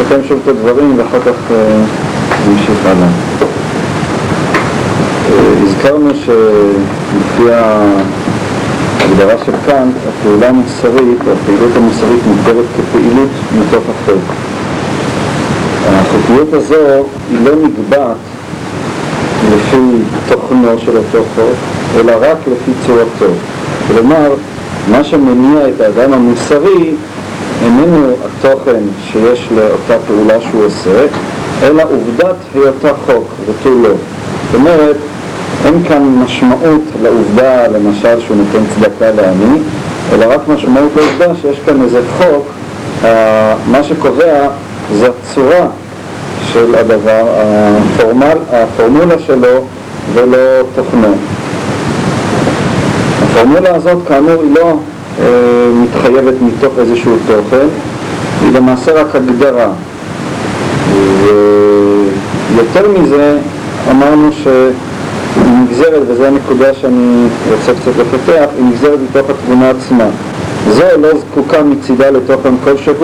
נסכם שוב את הדברים ואחר כך אה, נמשיך הלאה. אה, הזכרנו שלפי ההגדרה של קאנט, הפעולה המוסרית, הפעילות המוסרית מוגדרת כפעילות מתוך החוק. החוקיות הזו היא לא נקבעת לפי תוכנו של אותו חוק, אלא רק לפי צורתו. כלומר, מה שמניע את האדם המוסרי איננו התוכן שיש לאותה פעולה שהוא עושה, אלא עובדת היותה חוק ותו לא. זאת אומרת, אין כאן משמעות לעובדה, למשל, שהוא נותן צדקה לעני, אלא רק משמעות לעובדה שיש כאן איזה חוק, מה שקובע זה הצורה של הדבר, הפורמל, הפורמולה שלו ולא תוכנו. הפורמולה הזאת כאמור היא לא אה, מתחייבת מתוך איזשהו תוכן, היא למעשה רק הגדרה. ויותר מזה אמרנו שהיא נגזרת, וזו הנקודה שאני רוצה קצת לפתח, היא נגזרת מתוך התבונה עצמה. זו לא זקוקה מצידה לתוכן כלשהו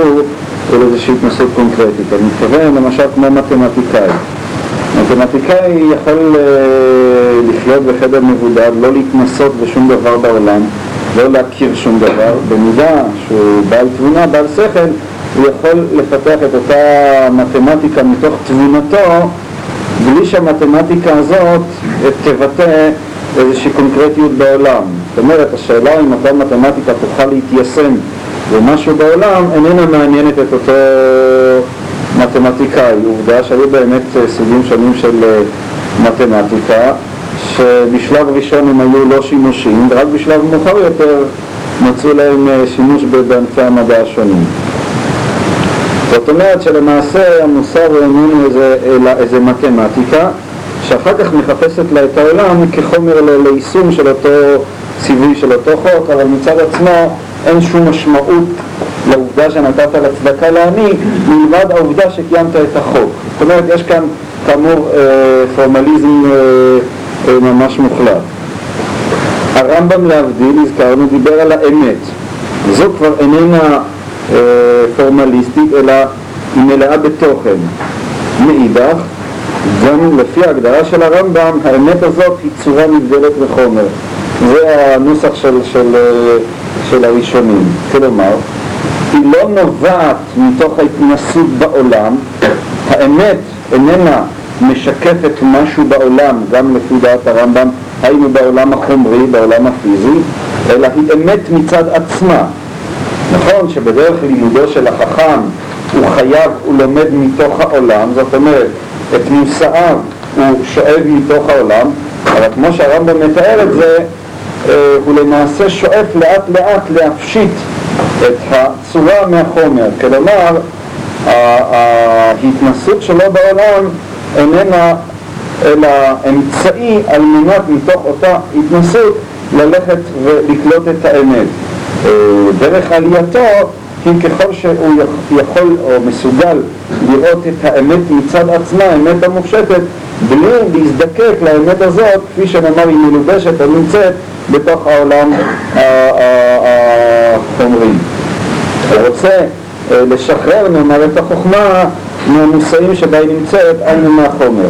ולאיזושהי התנסות קונקרטית. אני מתכוון למשל כמו מתמטיקאי. מתמטיקאי יכול אה, לחיות בחדר מבודד, לא להתנסות בשום דבר בעולם, לא להכיר שום דבר, במידה שהוא בעל תבונה, בעל שכל, הוא יכול לפתח את אותה מתמטיקה מתוך תבונתו בלי שהמתמטיקה הזאת תבטא איזושהי קונקרטיות בעולם. זאת אומרת, השאלה אם אותה מתמטיקה תוכל להתיישם במשהו בעולם איננה מעניינת את אותו מתמטיקאי. עובדה שהיו באמת סוגים שונים של מתמטיקה שבשלב ראשון הם היו לא שימושים, ורק בשלב מאוחר יותר מצאו להם אה, שימוש בענפי המדע השונים. זאת אומרת שלמעשה המוסר הוא איננו איזה, איזה מתמטיקה שאחר כך מחפשת לה את העולם כחומר ליישום של אותו ציווי של אותו חוק, אבל מצד עצמו אין שום משמעות לעובדה שנתת לצדקה לעני מלבד העובדה שקיימת את החוק. זאת אומרת, יש כאן כאמור אה, פורמליזם אה, ממש מוחלט. הרמב"ם להבדיל, הזכרנו, דיבר על האמת. זו כבר איננה אה, פורמליסטית, אלא היא מלאה בתוכן. מאידך, גם לפי ההגדרה של הרמב"ם, האמת הזאת היא צורה נבדלת בחומר. זה הנוסח של, של, אה, של הראשונים. כלומר, היא לא נובעת מתוך ההתנסות בעולם, האמת איננה משקפת משהו בעולם, גם לפי דעת הרמב"ם, היינו בעולם החומרי, בעולם הפיזי, אלא היא אמת מצד עצמה. נכון שבדרך לימודו של החכם הוא חייב, הוא לומד מתוך העולם, זאת אומרת, את מושאיו הוא שואב מתוך העולם, אבל כמו שהרמב"ם מתאר את זה, אה, הוא למעשה שואף לאט לאט להפשיט את הצורה מהחומר, כלומר ההתנסות שלו בעולם איננה אלא אמצעי על מנת מתוך אותה התנסות ללכת ולקלוט את האמת. אה, דרך עלייתו היא ככל שהוא יכול או מסוגל לראות את האמת מצד עצמה, האמת המופשטת, בלי להזדקק לאמת הזאת, כפי שנאמר, היא מלובשת או נמצאת בתוך העולם החומרי. הוא רוצה אה, לשחרר, נאמר, את החוכמה מהמושאים שבה היא נמצאת, היינו מהחומר.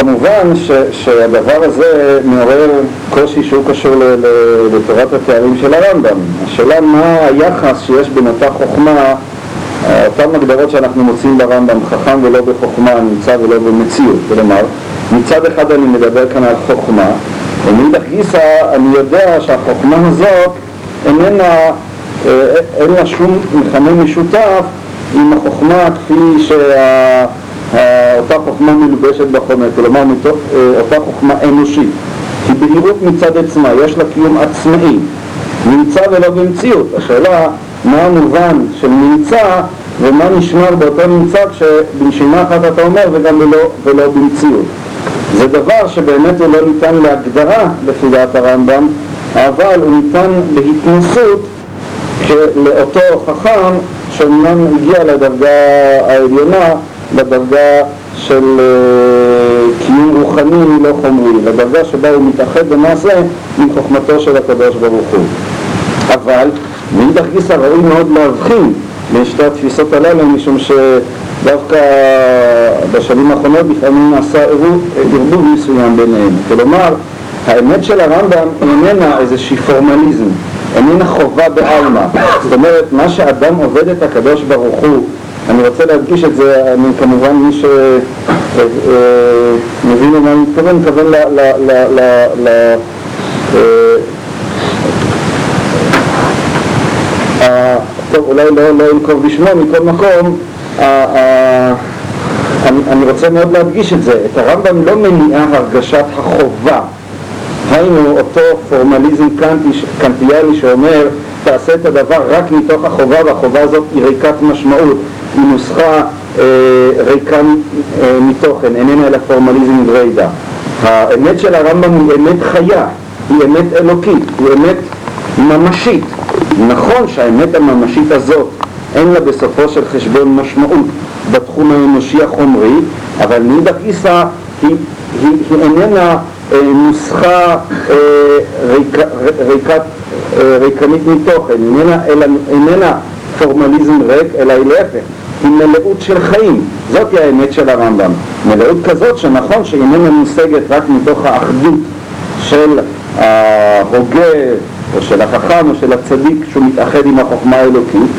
כמובן ש, שהדבר הזה מעורר קושי שהוא קשור לתורת התארים של הרמב"ם. השאלה מה היחס שיש בין אותה חוכמה, אותן הגדרות שאנחנו מוצאים ברמב"ם, חכם ולא בחוכמה, נמצא ולא במציאות. כלומר, מצד אחד אני מדבר כאן על חוכמה, ומאידך גיסא אני יודע שהחוכמה הזאת איננה, אה, אין לה שום מכנה משותף עם החוכמה כפי שאותה חוכמה מלובשת בחומר, כלומר מתוך, אה, אותה חוכמה אנושית. היא בהירות מצד עצמה, יש לה קיום עצמאי, נמצא ולא במציאות. השאלה מה המובן של נמצא ומה נשמר באותו נמצא כשבנשימה אחת אתה אומר וגם ולא, ולא במציאות. זה דבר שבאמת הוא לא ניתן להגדרה לפי דעת הרמב"ם, אבל הוא ניתן בהתנסות לאותו חכם שאומנם הגיע לדרגה העליונה, לדרגה של uh, קיום רוחני לא חומרי, לדרגה שבה הוא מתאחד במעשה עם חוכמתו של הקדוש ברוך הוא. אבל מאידך גיסא ראוי מאוד להבחין בין שתי התפיסות הללו משום שדווקא בשנים האחרונות לפעמים נעשה ערבוב מסוים ביניהם כלומר האמת של הרמב"ם איננה איזושהי פורמליזם איננה חובה בעלמא. זאת אומרת מה שאדם עובד את הקדוש ברוך הוא אני רוצה להדגיש את זה, אני כמובן מי שמבין למה אני מתכוון, מתכוון ל... טוב, אולי לא, לא ינקוב בשמו, מכל מקום, אני רוצה מאוד להדגיש את זה, את הרמב"ם לא מניעה הרגשת החובה, היינו אותו פורמליזם קנטיאלי שאומר תעשה את הדבר רק מתוך החובה והחובה הזאת היא ריקת משמעות היא נוסחה אה, ריקה אה, מתוכן, איננה אלא פורמליזם גריידא. האמת של הרמב"ם היא אמת חיה, היא אמת אלוקית, היא אמת ממשית. נכון שהאמת הממשית הזאת אין לה בסופו של חשבון משמעות בתחום האנושי החומרי, אבל מאידך גיסא היא, היא, היא איננה נוסחה אה, ריק, ריקת, אה, ריקנית מתוכן, איננה, פורמליזם ריק, אלא היא להפך, היא מלאות של חיים, זאת האמת של הרמב"ם. מלאות כזאת שנכון שהיא איננה מושגת רק מתוך האחדות של ההוגה או של החכם או של הצדיק שהוא מתאחד עם החוכמה האלוקית,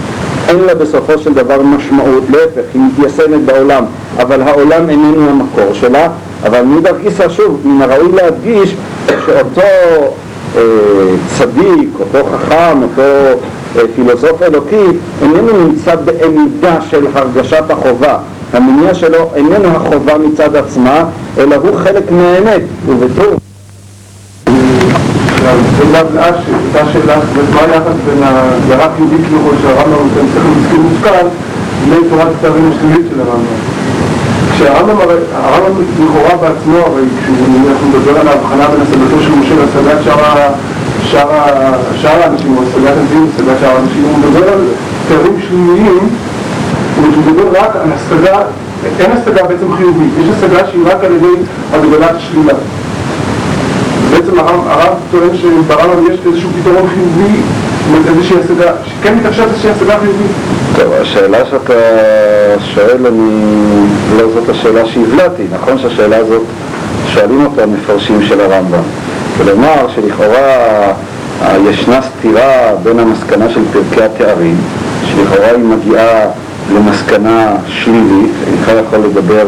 אין לה בסופו של דבר משמעות, להפך, היא מתיישמת בעולם, אבל העולם איננו המקור שלה, אבל מאידך גיסא שוב, מן הראוי להדגיש שאותו אה, צדיק, אותו חכם, אותו אה, פילוסוף אלוקי, איננו נמצא בעמידה של הרגשת החובה. המניע שלו איננו החובה מצד עצמה, אלא הוא חלק מהאמת, ובתור. אותה שאלה, מה היחס בין הגדרת יהודית כביכול של הרמב"ם, אתם צריכים להזכיר מושכל, לתורת כתבים השלילית של הרמב"ם. כשהרמב"ם, הרמב"ם לכאורה בעצמו, הרי כשאנחנו מדבר על ההבחנה בין השגתו של משה להשגת שאר האנשים, או השגת הנביאים, השגת שאר האנשים, הוא מדבר על תארים שליליים, הוא מדבר רק על השגה, אין השגה בעצם חיובית, יש השגה שהיא רק על ידי הגבלת השלילה. בעצם הרב טוען שברמב"ם יש איזשהו פתרון חיובי, איזושהי השגה, שכן מתאפשרת איזושהי השגה חיובית. טוב, השאלה שאתה שואל, אני... לא זאת השאלה שהבלעתי, נכון שהשאלה הזאת שואלים אותה מפרשים של הרמב"ם. כלומר שלכאורה ישנה סתירה בין המסקנה של פרקי התארים, שלכאורה היא מגיעה למסקנה שלילית, אינך יכול לדבר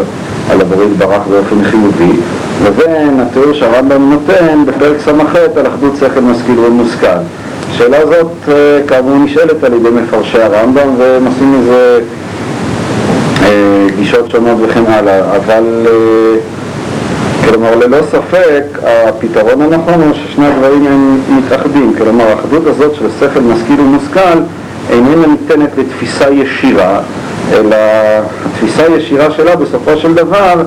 על הבורית ברח באופן חיובי, לבין התיאור שהרמב"ם נותן בפרק ס"ח על אחדות שכל משכיל ומושכל. השאלה הזאת אה, כאמור נשאלת על ידי מפרשי הרמב"ם והם עושים מזה אה, גישות שונות וכן הלאה, אבל אה, כלומר ללא ספק הפתרון הנכון הוא ששני הדברים הם מתאחדים, כלומר האחדות הזאת של שכל משכיל ומושכל איננה ניתנת לתפיסה ישירה, אלא התפיסה הישירה שלה בסופו של דבר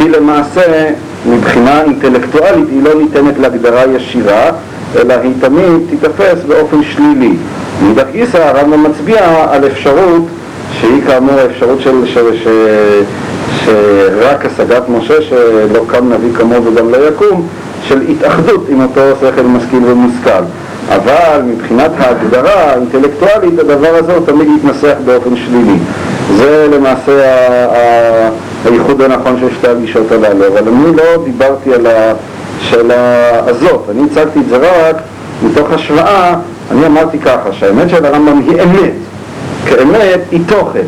היא למעשה מבחינה אינטלקטואלית היא לא ניתנת להגדרה ישירה, אלא היא תמיד תיתפס באופן שלילי. מאידך גיסא הרמב"ם מצביע על אפשרות שהיא כאמור האפשרות של, ש, ש, שרק השגת משה שלא קם נביא כמוהו וגם לא יקום, של התאחדות עם אותו שכל משכיל ומושכל. אבל מבחינת ההגדרה האינטלקטואלית הדבר הזה הוא תמיד יתנסח באופן שלילי. זה למעשה הייחוד הנכון של שתי הגישות הללו, אבל אני לא דיברתי על השאלה הזאת, אני הצגתי את זה רק מתוך השוואה, אני אמרתי ככה, שהאמת של הרמב"ם היא אמת, כאמת היא תוכן.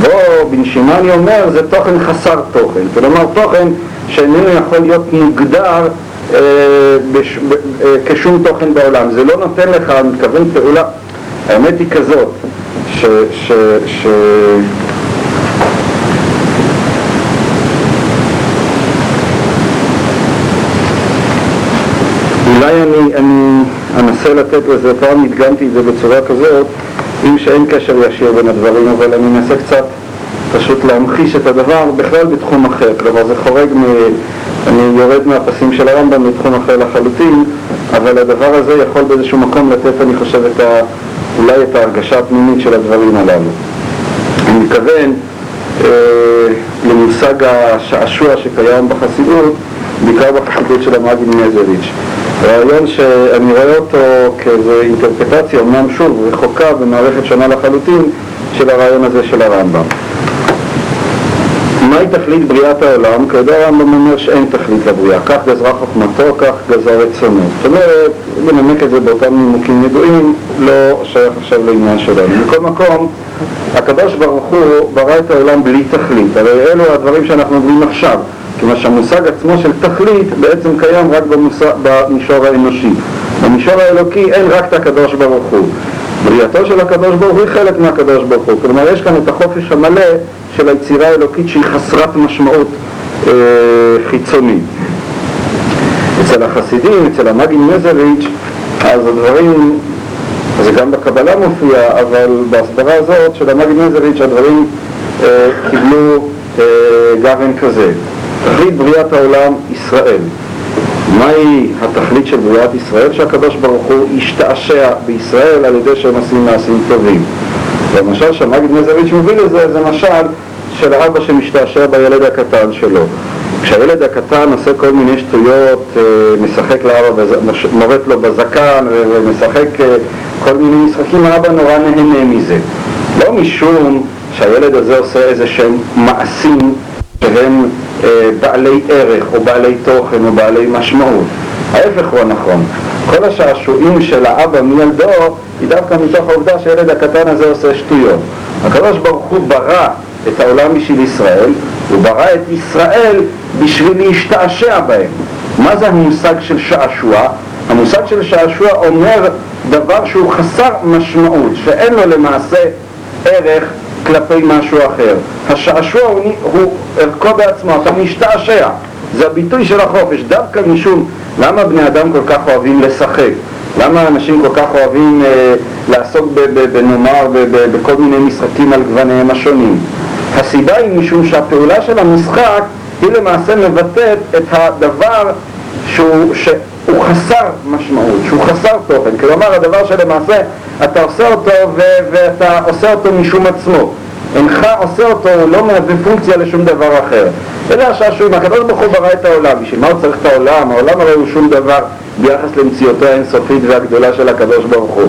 בו בנשימה אני אומר זה תוכן חסר תוכן, כלומר תוכן שאיננו יכול להיות מוגדר אה, בש, ב, אה, כשום תוכן בעולם, זה לא נותן לך, אני מתכוון פעולה, האמת היא כזאת, ש... ש, ש אולי אני, אני אנסה לתת לזה, פעם הדגמתי את זה בצורה כזאת, אם שאין קשר ישיר בין הדברים, אבל אני אנסה קצת פשוט להמחיש את הדבר בכלל בתחום אחר, כלומר זה חורג מ... אני יורד מהפסים של הרמב"ם לתחום אחר לחלוטין, אבל הדבר הזה יכול באיזשהו מקום לתת, אני חושב, את ה... אולי את ההרגשה הפנימית של הדברים הללו. אני מתכוון אה, למושג השעשוע שקיים בחסידות, בעיקר בחסידות של המאגי מנזריץ'. רעיון שאני רואה אותו כאיזו אינטרפטציה, אמנם שוב רחוקה במערכת שונה לחלוטין של הרעיון הזה של הרמב"ם. מהי תכלית בריאת העולם? כידוע הרמב"ם אומר שאין תכלית לבריאה, כך גזרה חוכמתו, כך גזר רצונו. זאת אומרת, לנמק את זה באותם נימוקים ידועים, לא שייך עכשיו לעניין שלנו. מכל מקום, הקדוש ברוך הוא ברא את העולם בלי תכלית, הרי אלו הדברים שאנחנו אומרים עכשיו, כיוון שהמושג עצמו של תכלית בעצם קיים רק במושג, במישור האנושי. במישור האלוקי אין רק את הקדוש ברוך הוא. בריאתו של הקדוש ברוך הוא היא חלק מהקדוש ברוך הוא, כלומר יש כאן את החופש המלא של היצירה האלוקית שהיא חסרת משמעות אה, חיצונית. אצל החסידים, אצל המאגין מזריץ', אז הדברים, זה גם בקבלה מופיע, אבל בהסברה הזאת של המאגין מזריץ' הדברים אה, קיבלו אה, גוון כזה. תכלית בריאת העולם ישראל. מהי התכלית של בריאת ישראל? שהקדוש ברוך הוא ישתעשע בישראל על ידי שהם עושים מעשים טובים. והמשל שהמגיד מזריץ' מביא לזה זה משל של האבא שמשתעשע בילד הקטן שלו. כשהילד הקטן עושה כל מיני שטויות, אה, משחק לאבא, מורט לו בזקן ומשחק אה, כל מיני משחקים, האבא נורא נהנה מזה. לא משום שהילד הזה עושה איזה שהם מעשים שהם בעלי ערך או בעלי תוכן או בעלי משמעות. ההפך הוא הנכון. כל השעשועים של האבא מילדו היא דווקא מתוך העובדה שהילד הקטן הזה עושה שטויות. הוא ברא את העולם בשביל ישראל, הוא ברא את ישראל בשביל להשתעשע בהם. מה זה המושג של שעשוע? המושג של שעשוע אומר דבר שהוא חסר משמעות, שאין לו למעשה ערך כלפי משהו אחר. השעשוע הוא, ערכו בעצמו, אתה משתעשע. זה הביטוי של החופש, דווקא משום למה בני אדם כל כך אוהבים לשחק? למה אנשים כל כך אוהבים אה, לעסוק בנאמר בכל מיני משחקים על גווניהם השונים? הסיבה היא משום שהפעולה של המשחק היא למעשה מבטאת את הדבר שהוא, שהוא חסר משמעות, שהוא חסר תוכן. כלומר, הדבר שלמעשה אתה עושה אותו ו- ואתה עושה אותו משום עצמו. אינך עושה אותו, הוא לא מהווה פונקציה לשום דבר אחר. אלה השעשועים, הקדוש ברוך הוא ברא את העולם, בשביל מה הוא צריך את העולם? העולם הרי הוא שום דבר ביחס למציאותו האינסופית והגדולה של הקדוש ברוך הוא.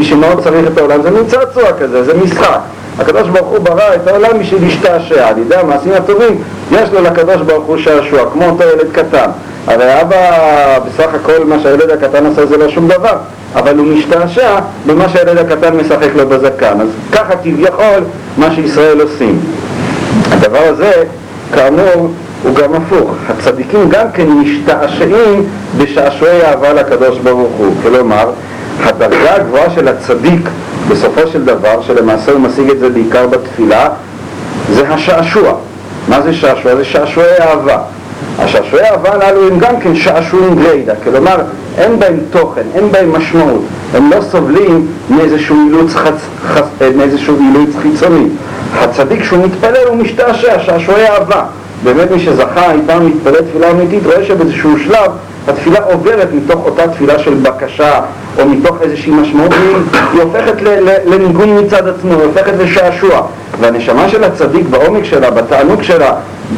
בשביל מה הוא צריך את העולם? זה מין צעצוע כזה, זה משחק. הקדוש ברוך הוא ברא את העולם בשביל להשתעשע, על ידי המעשים הטובים יש לו לקדוש ברוך הוא שעשוע, כמו אותו ילד קטן. הרי אבא, בסך הכל מה שהילד הקטן עושה זה לא שום דבר, אבל הוא משתעשע במה שהילד הקטן משחק לו בזקן. אז ככה כביכול מה שישראל עושים. הדבר הזה, כאמור, הוא גם הפוך. הצדיקים גם כן משתעשעים בשעשועי אהבה לקדוש ברוך הוא. כלומר, הדרגה הגבוהה של הצדיק בסופו של דבר, שלמעשה הוא משיג את זה בעיקר בתפילה, זה השעשוע. מה זה שעשוע? זה שעשועי אהבה. השעשועי אהבה הללו הם גם כן שעשועים גריידא, כלומר אין בהם תוכן, אין בהם משמעות, הם לא סובלים מאיזשהו אילוץ, חצ... חצ... מאיזשהו אילוץ חיצוני. הצדיק כשהוא מתפלל הוא משתעשע, שעשועי אהבה. באמת מי שזכה אי פעם להתפלל תפילה אמיתית רואה שבאיזשהו שלב התפילה עוברת מתוך אותה תפילה של בקשה או מתוך איזושהי משמעות, היא הופכת לניגון מצד עצמו, היא הופכת לשעשוע. והנשמה של הצדיק בעומק שלה, בתענוג שלה,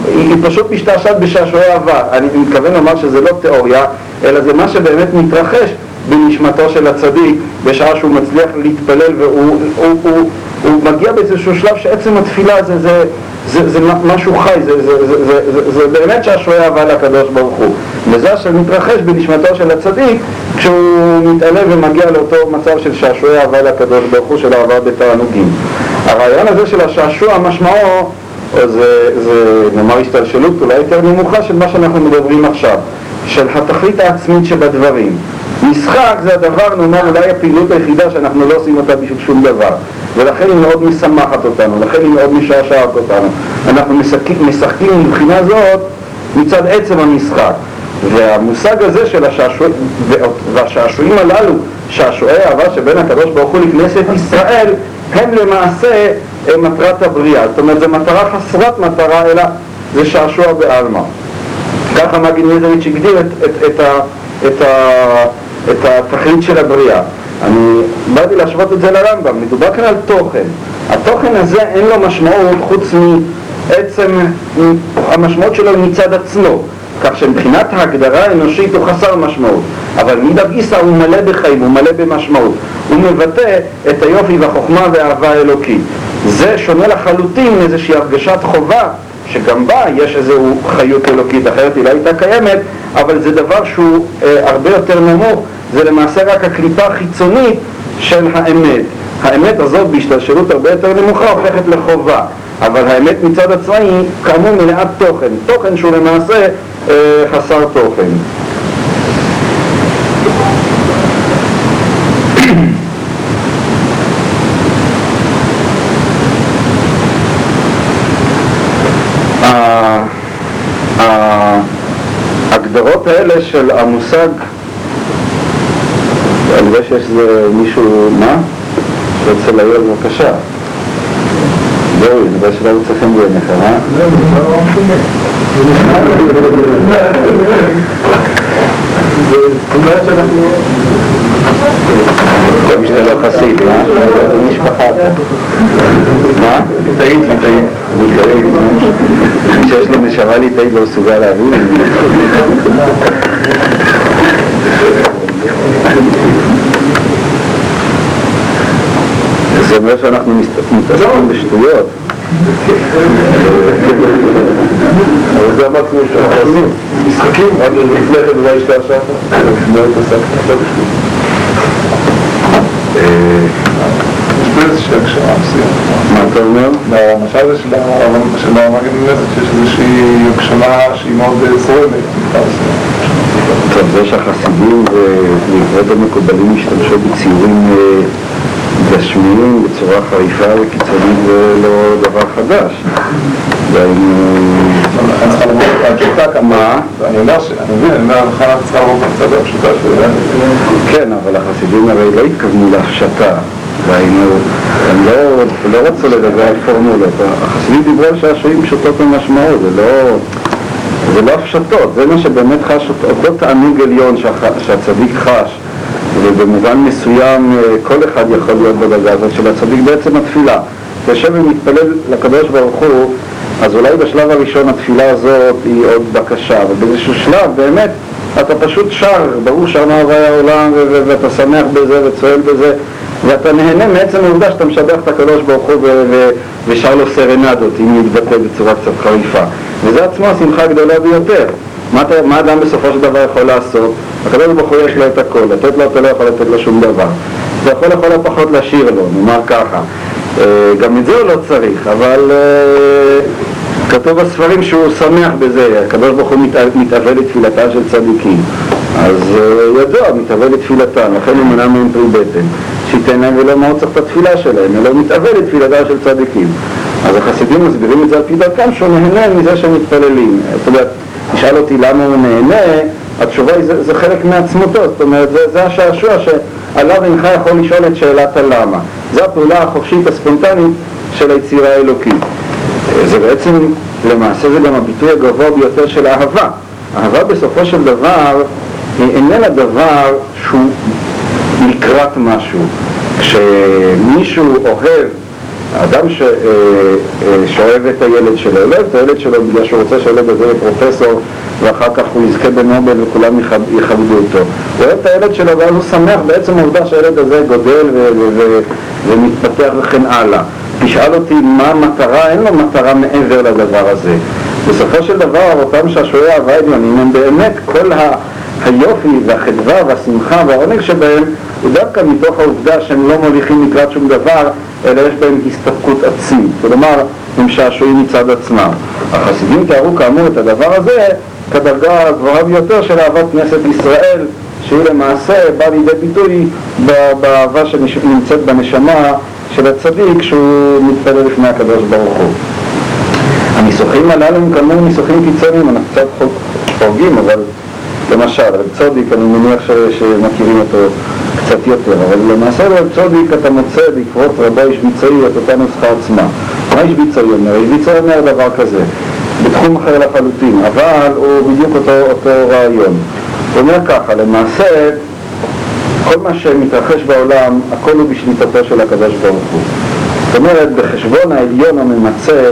היא, פשוט משתעשעת בשעשועי אהבה. אני מתכוון לומר שזה לא תיאוריה, אלא זה מה שבאמת מתרחש בנשמתו של הצדיק בשעה שהוא מצליח להתפלל והוא הוא, הוא, הוא מגיע באיזשהו שלב שעצם התפילה זה, זה, זה, זה משהו חי, זה, זה, זה, זה, זה, באמת שעשועי אהבה לקדוש ברוך הוא. וזה אשר מתרחש בנשמתו של הצדיק כשהוא מתעלה ומגיע לאותו מצב של שעשועי אהבה לקדוש ברוך הוא, של אהבה בתענוגים. הרעיון הזה של השעשוע משמעו זה, זה נאמר השתלשלות אולי יותר נמוכה של מה שאנחנו מדברים עכשיו, של התכלית העצמית שבדברים. משחק זה הדבר, נאמר, אולי הפעילות היחידה שאנחנו לא עושים אותה בשביל שום דבר. ולכן היא מאוד משמחת אותנו, לכן היא מאוד משעשעת אותנו. אנחנו משחקים, משחקים מבחינה זאת מצד עצם המשחק. והמושג הזה של השעשועים, והשעשועים הללו, שעשועי אהבה שבין הקדוש ברוך הוא לכנסת ישראל הם למעשה מטרת הבריאה, זאת אומרת זו מטרה חסרת מטרה אלא זה שעשוע בעלמא. ככה מגיד מיזריץ' הגדיר את, את, את, ה, את, ה, את התכלית של הבריאה. אני באתי להשוות את זה לרמב"ם, מדובר כאן על תוכן. התוכן הזה אין לו משמעות חוץ מעצם, המשמעות שלו מצד עצמו. כך שמבחינת ההגדרה האנושית הוא חסר משמעות, אבל מידע גיסא הוא מלא בחיים, הוא מלא במשמעות, הוא מבטא את היופי והחוכמה והאהבה האלוקית. זה שונה לחלוטין מאיזושהי הרגשת חובה שגם בה יש איזו חיות אלוקית, אחרת היא לא הייתה קיימת, אבל זה דבר שהוא אה, הרבה יותר נמוך, זה למעשה רק הקליפה החיצונית של האמת. האמת הזאת בהשתלשלות הרבה יותר נמוכה הופכת לחובה, אבל האמת מצד עצמה היא כאמור מלאת תוכן, תוכן שהוא למעשה אה, חסר תוכן. ההגדרות האלה של המושג, אני רואה שיש איזה מישהו, מה? שרוצה להעיר בבקשה. זהו, אני רואה שלא רוצה לכם בעיניך, אה? זה שאתה לא חסיד, מה? זה משפחה מה? טעית לי, טעית. אני טעית. שיש לי נשמה לי טעית לא מסוגל להבין. זה אומר שאנחנו מתעסקים בשטויות. אבל זה המקסימום שאנחנו עושים. משחקים, עד לפני כן אולי השתעשעת. לא התעסקת, עכשיו בשטויות. מסוימת. מה אתה אומר? במשל הזה של המאמרים לנזק שיש איזושהי הגשמה שהיא מאוד צורמת. טוב, זה שהחסידים ובעקבות המקובלים השתמשו בציורים גשמיים בצורה חריפה וקיצונית זה לא דבר חדש. לכן צריכה לבוא הפשוטה כמה. אני אומר ש... אני מבין, אני אומר, לכן צריכה לבוא קצת הפשוטה של... כן, אבל החסידים הרי לא התכוונו להפשטה. והיינו, הם לא, לא רצו לדבר על פורמולות. החסידים דיברו על שעשועים פשוטות במשמעות, זה לא... זה לא הפשטות, זה מה שבאמת חש אותו תענוג עליון שהצדיק חש ובמובן מסוים כל אחד יכול להיות בדרגה הזאת של הצדיק בעצם התפילה. יושב ומתפלל לקדוש ברוך הוא, אז אולי בשלב הראשון התפילה הזאת היא עוד בקשה, אבל באיזשהו שלב באמת אתה פשוט שר, ברור שמה הווי העולם ואתה שמח בזה וצועל בזה ואתה נהנה מעצם העובדה שאתה משבח את הקדוש ברוך הוא ושר לו סרנדות, אם יתבטא בצורה קצת חריפה. וזה עצמו השמחה הגדולה ביותר. מה, מה אדם בסופו של דבר יכול לעשות? הקדוש ברוך הוא יש לו את הכל, לתת לו אתה לא יכול לתת לו שום דבר. אתה יכול לכל הפחות לשיר לו, נאמר ככה. גם את זה הוא לא צריך, אבל כתוב בספרים שהוא שמח בזה, הקדוש ברוך הוא מתאבל לתפילתם של צדיקים. אז ידוע, מתאבל לתפילתם, לכן הוא מנע מהם פרי בטן שייתן להם ולא מה הוא צריך את התפילה שלהם, אלא מתאבל לתפילתם של צדיקים. אז החסידים מסבירים את זה על פי דרכם שהוא נהנה מזה שהם מתפללים. זאת אומרת, תשאל אותי למה הוא נהנה, התשובה היא זה, זה חלק מעצמותו, זאת אומרת זה, זה השעשוע שעליו אינך יכול לשאול את שאלת הלמה. זו הפעולה החופשית הספונטנית של היצירה האלוקית. זה בעצם, למעשה זה גם הביטוי הגבוה ביותר של אהבה. אהבה בסופו של דבר היא איננה דבר שהוא לקראת משהו כשמישהו אוהב אדם ש, אה, אה, שאוהב את הילד שלו, לא את הילד שלו בגלל שהוא רוצה שהילד הזה יהיה פרופסור ואחר כך הוא יזכה בנובל וכולם יכבדו אותו. הוא אוהב את הילד שלו ואז הוא שמח בעצם העובדה שהילד הזה גודל ומתפתח וכן הלאה. תשאל אותי מה המטרה, אין לו מטרה מעבר לדבר הזה. בסופו של דבר אותם שעשועי אהבה עליונים הם באמת כל ה... היופי והחדווה והשמחה והעונג שבהם הוא דווקא מתוך העובדה שהם לא מוליכים לקראת שום דבר אלא יש בהם הסתפקות עצמית, כלומר הם שעשועים מצד עצמם. החסידים תיארו כאמור את הדבר הזה כדרגה הגבוהה ביותר של אהבת כנסת ישראל שהיא למעשה באה לידי ביטוי באהבה שנמצאת בנשמה של הצדיק כשהוא מתפלל לפני הקדוש ברוך הוא. הניסוחים הללו הם כאמור ניסוחים קיצוניים, אנחנו קצת חורגים, אבל למשל, צודיק, אני מניח שמכירים אותו קצת יותר, אבל למעשה רב צודיק אתה מוצא בעקבות רבו איש ביצועי את אותה נוסחה עצמה. מה איש ביצועי אומר? איש ביצועי אומר דבר כזה, בתחום אחר לחלוטין, אבל הוא בדיוק אותו, אותו רעיון. הוא אומר ככה, למעשה כל מה שמתרחש בעולם, הכל הוא בשליטתו של הקדוש ברוך הוא. זאת אומרת, בחשבון העליון הממצה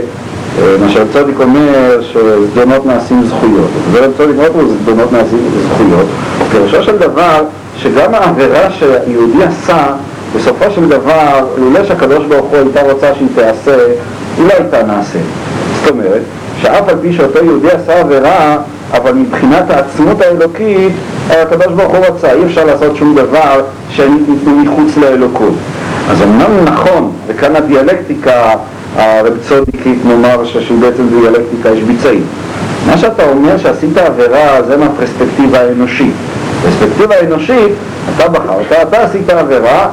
אה, מה שהצדיק אומר שזדונות נעשים זכויות. זה צדיק מאוד הוא זדונות נעשים זכויות. פירושו של דבר שגם העבירה שהיהודי עשה בסופו של דבר, לולא שהקדוש ברוך הוא הייתה רוצה שהיא תיעשה, היא לא הייתה נעשית. זאת אומרת, שאף על פי שאותו יהודי עשה עבירה, אבל מבחינת העצמות האלוקית, הקדוש ברוך הוא רצה, אי אפשר לעשות שום דבר שהוא מחוץ לאלוקות. אז אמנם נכון, וכאן הדיאלקטיקה הרב צודיקית נאמר שהיא בעצם דיאלקטיקה יש ביצעית. מה שאתה אומר שעשית עבירה זה מהפרספקטיבה האנושית. פרספקטיבה האנושית, אתה בחרת, אתה עשית עבירה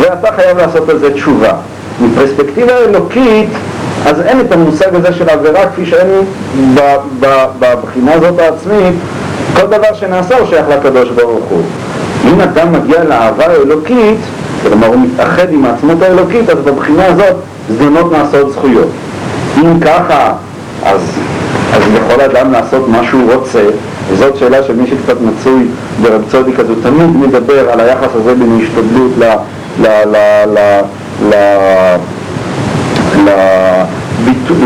ואתה חייב לעשות על זה תשובה. מפרספקטיבה אלוקית, אז אין את המושג הזה של עבירה כפי שאין בבחינה הזאת העצמית, כל דבר שנעשה הוא שייך לקדוש ברוך הוא. אם אדם מגיע לאהבה האלוקית, כלומר הוא מתאחד עם העצמות האלוקית, אז בבחינה הזאת זדונות נעשות זכויות. אם ככה, אז, אז יכול אדם לעשות מה שהוא רוצה, וזאת שאלה שמי שקצת מצוי ברב צודיק, אז הוא תמיד מדבר על היחס הזה בין השתדלות.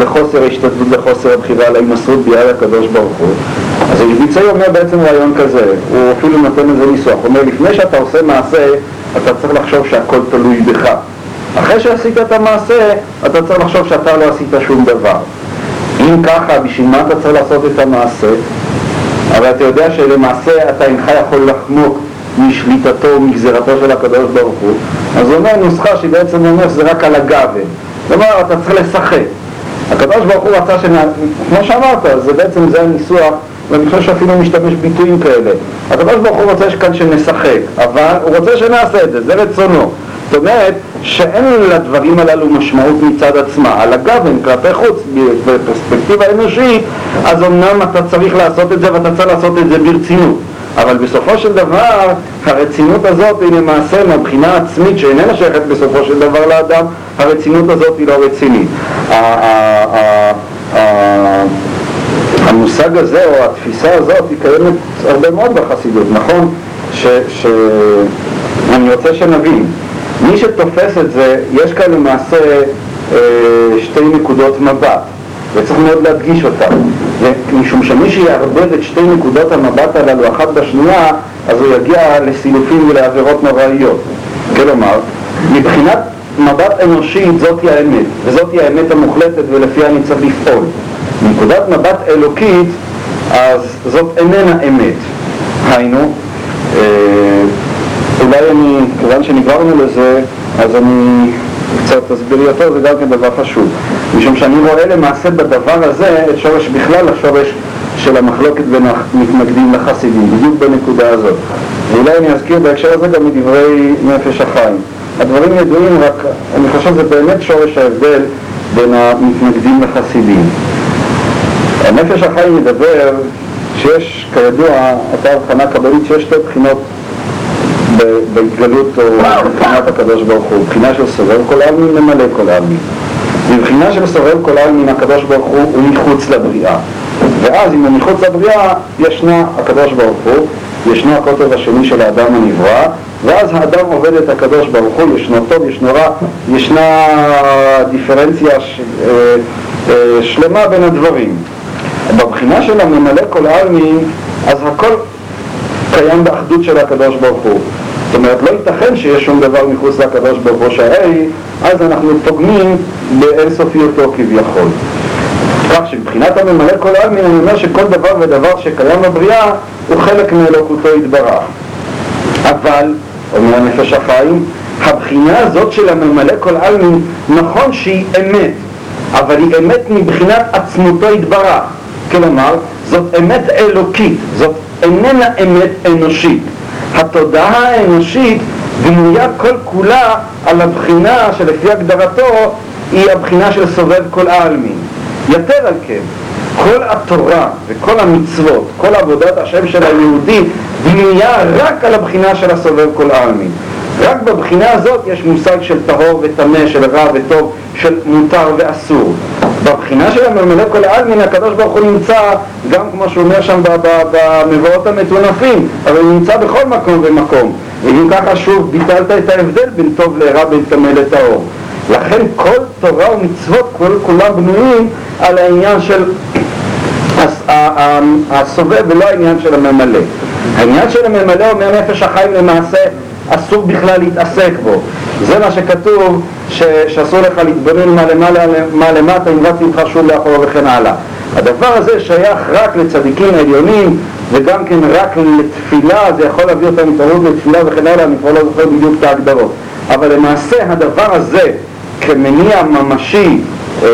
לחוסר ההשתדלות, לחוסר הבחירה, להימסרות ביד הקדוש ברוך הוא. אז היביצאי אומר בעצם רעיון כזה, הוא אפילו נותן לזה ניסוח, הוא אומר לפני שאתה עושה מעשה, אתה צריך לחשוב שהכל תלוי בך. אחרי שעשית את המעשה, אתה צריך לחשוב שאתה לא עשית שום דבר. אם ככה, בשביל מה אתה צריך לעשות את המעשה? אבל אתה יודע שלמעשה אתה אינך יכול לחמוק משליטתו ומגזירתו של הקדוש ברוך הוא, אז הוא אומר נוסחה שבעצם אומר שזה רק על הגוון. כלומר, אתה צריך לשחק. הקדוש ברוך הוא רצה שנ... כמו שאמרת, זה בעצם זה הניסוח, ואני חושב שאפילו משתמש ביטויים כאלה. הקדוש ברוך הוא רוצה כאן שנשחק, אבל הוא רוצה שנעשה את זה, זה רצונו. זאת אומרת שאין לדברים הללו משמעות מצד עצמה. על הגוון, כלפי חוץ, בפרספקטיבה אנושית, אז אמנם אתה צריך לעשות את זה ואתה צריך לעשות את זה ברצינות. אבל בסופו של דבר, הרצינות הזאת היא למעשה מהבחינה העצמית שאיננה שייכת בסופו של דבר לאדם, הרצינות הזאת היא לא רצינית. המושג הזה או התפיסה הזאת היא קיימת הרבה מאוד בחסידות, נכון? ש... ש... אני רוצה שנבין, מי שתופס את זה, יש כאן למעשה אה, שתי נקודות מבט, וצריך מאוד להדגיש אותן. משום שמי שיערבב את שתי נקודות המבט הללו אחת בשנייה, אז הוא יגיע לסילופים ולעבירות נוראיות. כלומר, מבחינת מבט אנושית זאתי האמת, וזאתי האמת המוחלטת ולפיה אני צריך לפעול. מנקודת מבט אלוקית, אז זאת איננה אמת. היינו, אה, אולי אני, כיוון שנגררנו לזה, אז אני קצת אסביר יותר, זה גם כן דבר חשוב. משום שאני רואה למעשה בדבר הזה את שורש בכלל, השורש של המחלוקת בין המתנגדים לחסידים, בדיוק בנקודה הזאת. ואולי אני אזכיר בהקשר הזה גם מדברי נפש החיים. הדברים ידועים, רק אני חושב שזה באמת שורש ההבדל בין המתנגדים לחסידים. הנפש החיים מדבר שיש, כידוע, אותה הבחנה קבלית שיש שתי בחינות בהתגלות או מבחינת הקדוש ברוך הוא, בחינה של סובב כל העלמין ממלא כל העלמין. מבחינה של סובב כל העלמין הקדוש ברוך הוא הוא מחוץ לבריאה. ואז אם הוא מחוץ לבריאה, ישנה הקדוש ברוך הוא, ישנו הקוטב השני של האדם הנברא, ואז האדם עובד את הקדוש ברוך הוא, ישנו טוב, ישנו רע, ישנה דיפרנציה ש... אה, אה, שלמה בין הדברים. בבחינה של הממלא כל העלמין, אז הכל קיים באחדות של הקדוש ברוך הוא. זאת אומרת, לא ייתכן שיש שום דבר מחוץ לקדוש ברוך הוא שהרי אז אנחנו פוגמים באינסופיותו כביכול. כך שמבחינת הממלא כל העלמין אני אומר שכל דבר ודבר שקיים בבריאה הוא חלק מאלוקותו יתברך. אבל, אומר הנפש החיים, הבחינה הזאת של הממלא כל עלמין נכון שהיא אמת, אבל היא אמת מבחינת עצמותו יתברך. כלומר, זאת אמת אלוקית, זאת איננה אמת אנושית. התודעה האנושית בנויה כל כולה על הבחינה שלפי הגדרתו היא הבחינה של סובב כל העלמין. יתר על כן, כל התורה וכל המצוות, כל עבודת השם של היהודי בנויה רק על הבחינה של הסובב כל העלמין. רק בבחינה הזאת יש מושג של טהור וטמא, של רע וטוב, של מותר ואסור. בבחינה של הממלא כל העלמין הקדוש ברוך הוא נמצא גם כמו שהוא אומר שם במבואות המטונפים, אבל הוא נמצא בכל מקום ומקום. ואם ככה שוב ביטלת את ההבדל בין טוב לרע, בין טמא לטהור. לכן כל תורה ומצוות כל כולם בנויים על העניין של הסובב ולא העניין של הממלא. העניין של הממלא אומר נפש החיים למעשה אסור בכלל להתעסק בו. זה מה שכתוב ש, שאסור לך להתבונן מה למעלה מה למטה אם רץ ממך שוב לאחור וכן הלאה. הדבר הזה שייך רק לצדיקים עליונים וגם כן רק לתפילה, זה יכול להביא אותם התערבות לתפילה וכן הלאה, אני כבר לא זוכר בדיוק את ההגדרות. אבל למעשה הדבר הזה כמניע ממשי אה,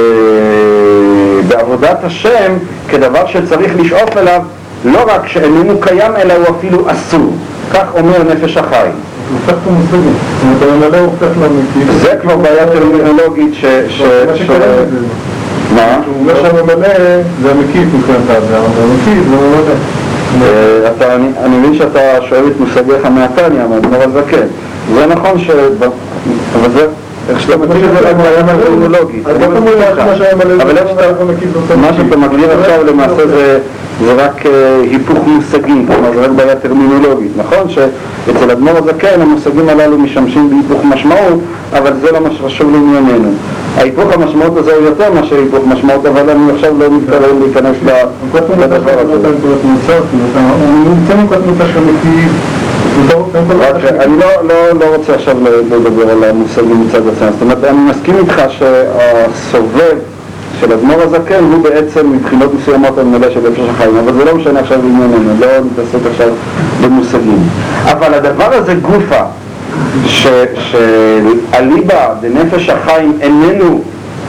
בעבודת השם, כדבר שצריך לשאוף אליו, לא רק שאיננו קיים אלא הוא אפילו אסור. כך אומר נפש החי. זאת אומרת הממלא הופך לאמיתי. זה כבר בעיה טרמינולוגית ש... מה? הוא אומר שהממלא זה המקיף מבחינת האדם, והמקיף זה ממלא. אה, אתה, אני, אני מבין שאתה שואל את מושגיך מהתניא, מהאדמו"ר הזקן. זה נכון ש... אבל זה... איך שאתה מכיר את זה רק בעיה טרמינולוגית. אז בוא תאמר לי מה שהיה מלא אבל מה. שאתה מגדיר עכשיו למעשה זה, רק אה, היפוך מושגים, כלומר זה רק בעיה טרמינולוגית, נכון? שאצל אדמו"ר הזקן המושגים הללו משמשים בהיפוך משמעות, אבל זה לא מה שחשוב לענייננו. ההיפוך המשמעות הזה הוא יותר מאשר היפוך משמעות, אבל אני עכשיו לא מתכוון להיכנס לדבר הזה. דבר אני לא, לא, לא רוצה עכשיו לדבר על המושגים מצד עצמם, זאת אומרת אני מסכים איתך שהסובב של אדמו"ר הזקן הוא בעצם מבחינות מסוימות המלא של נפש החיים, אבל זה לא משנה עכשיו לענייננו, לא נתעסק עכשיו במושגים. אבל הדבר הזה גופה, שאליבא דנפש החיים איננו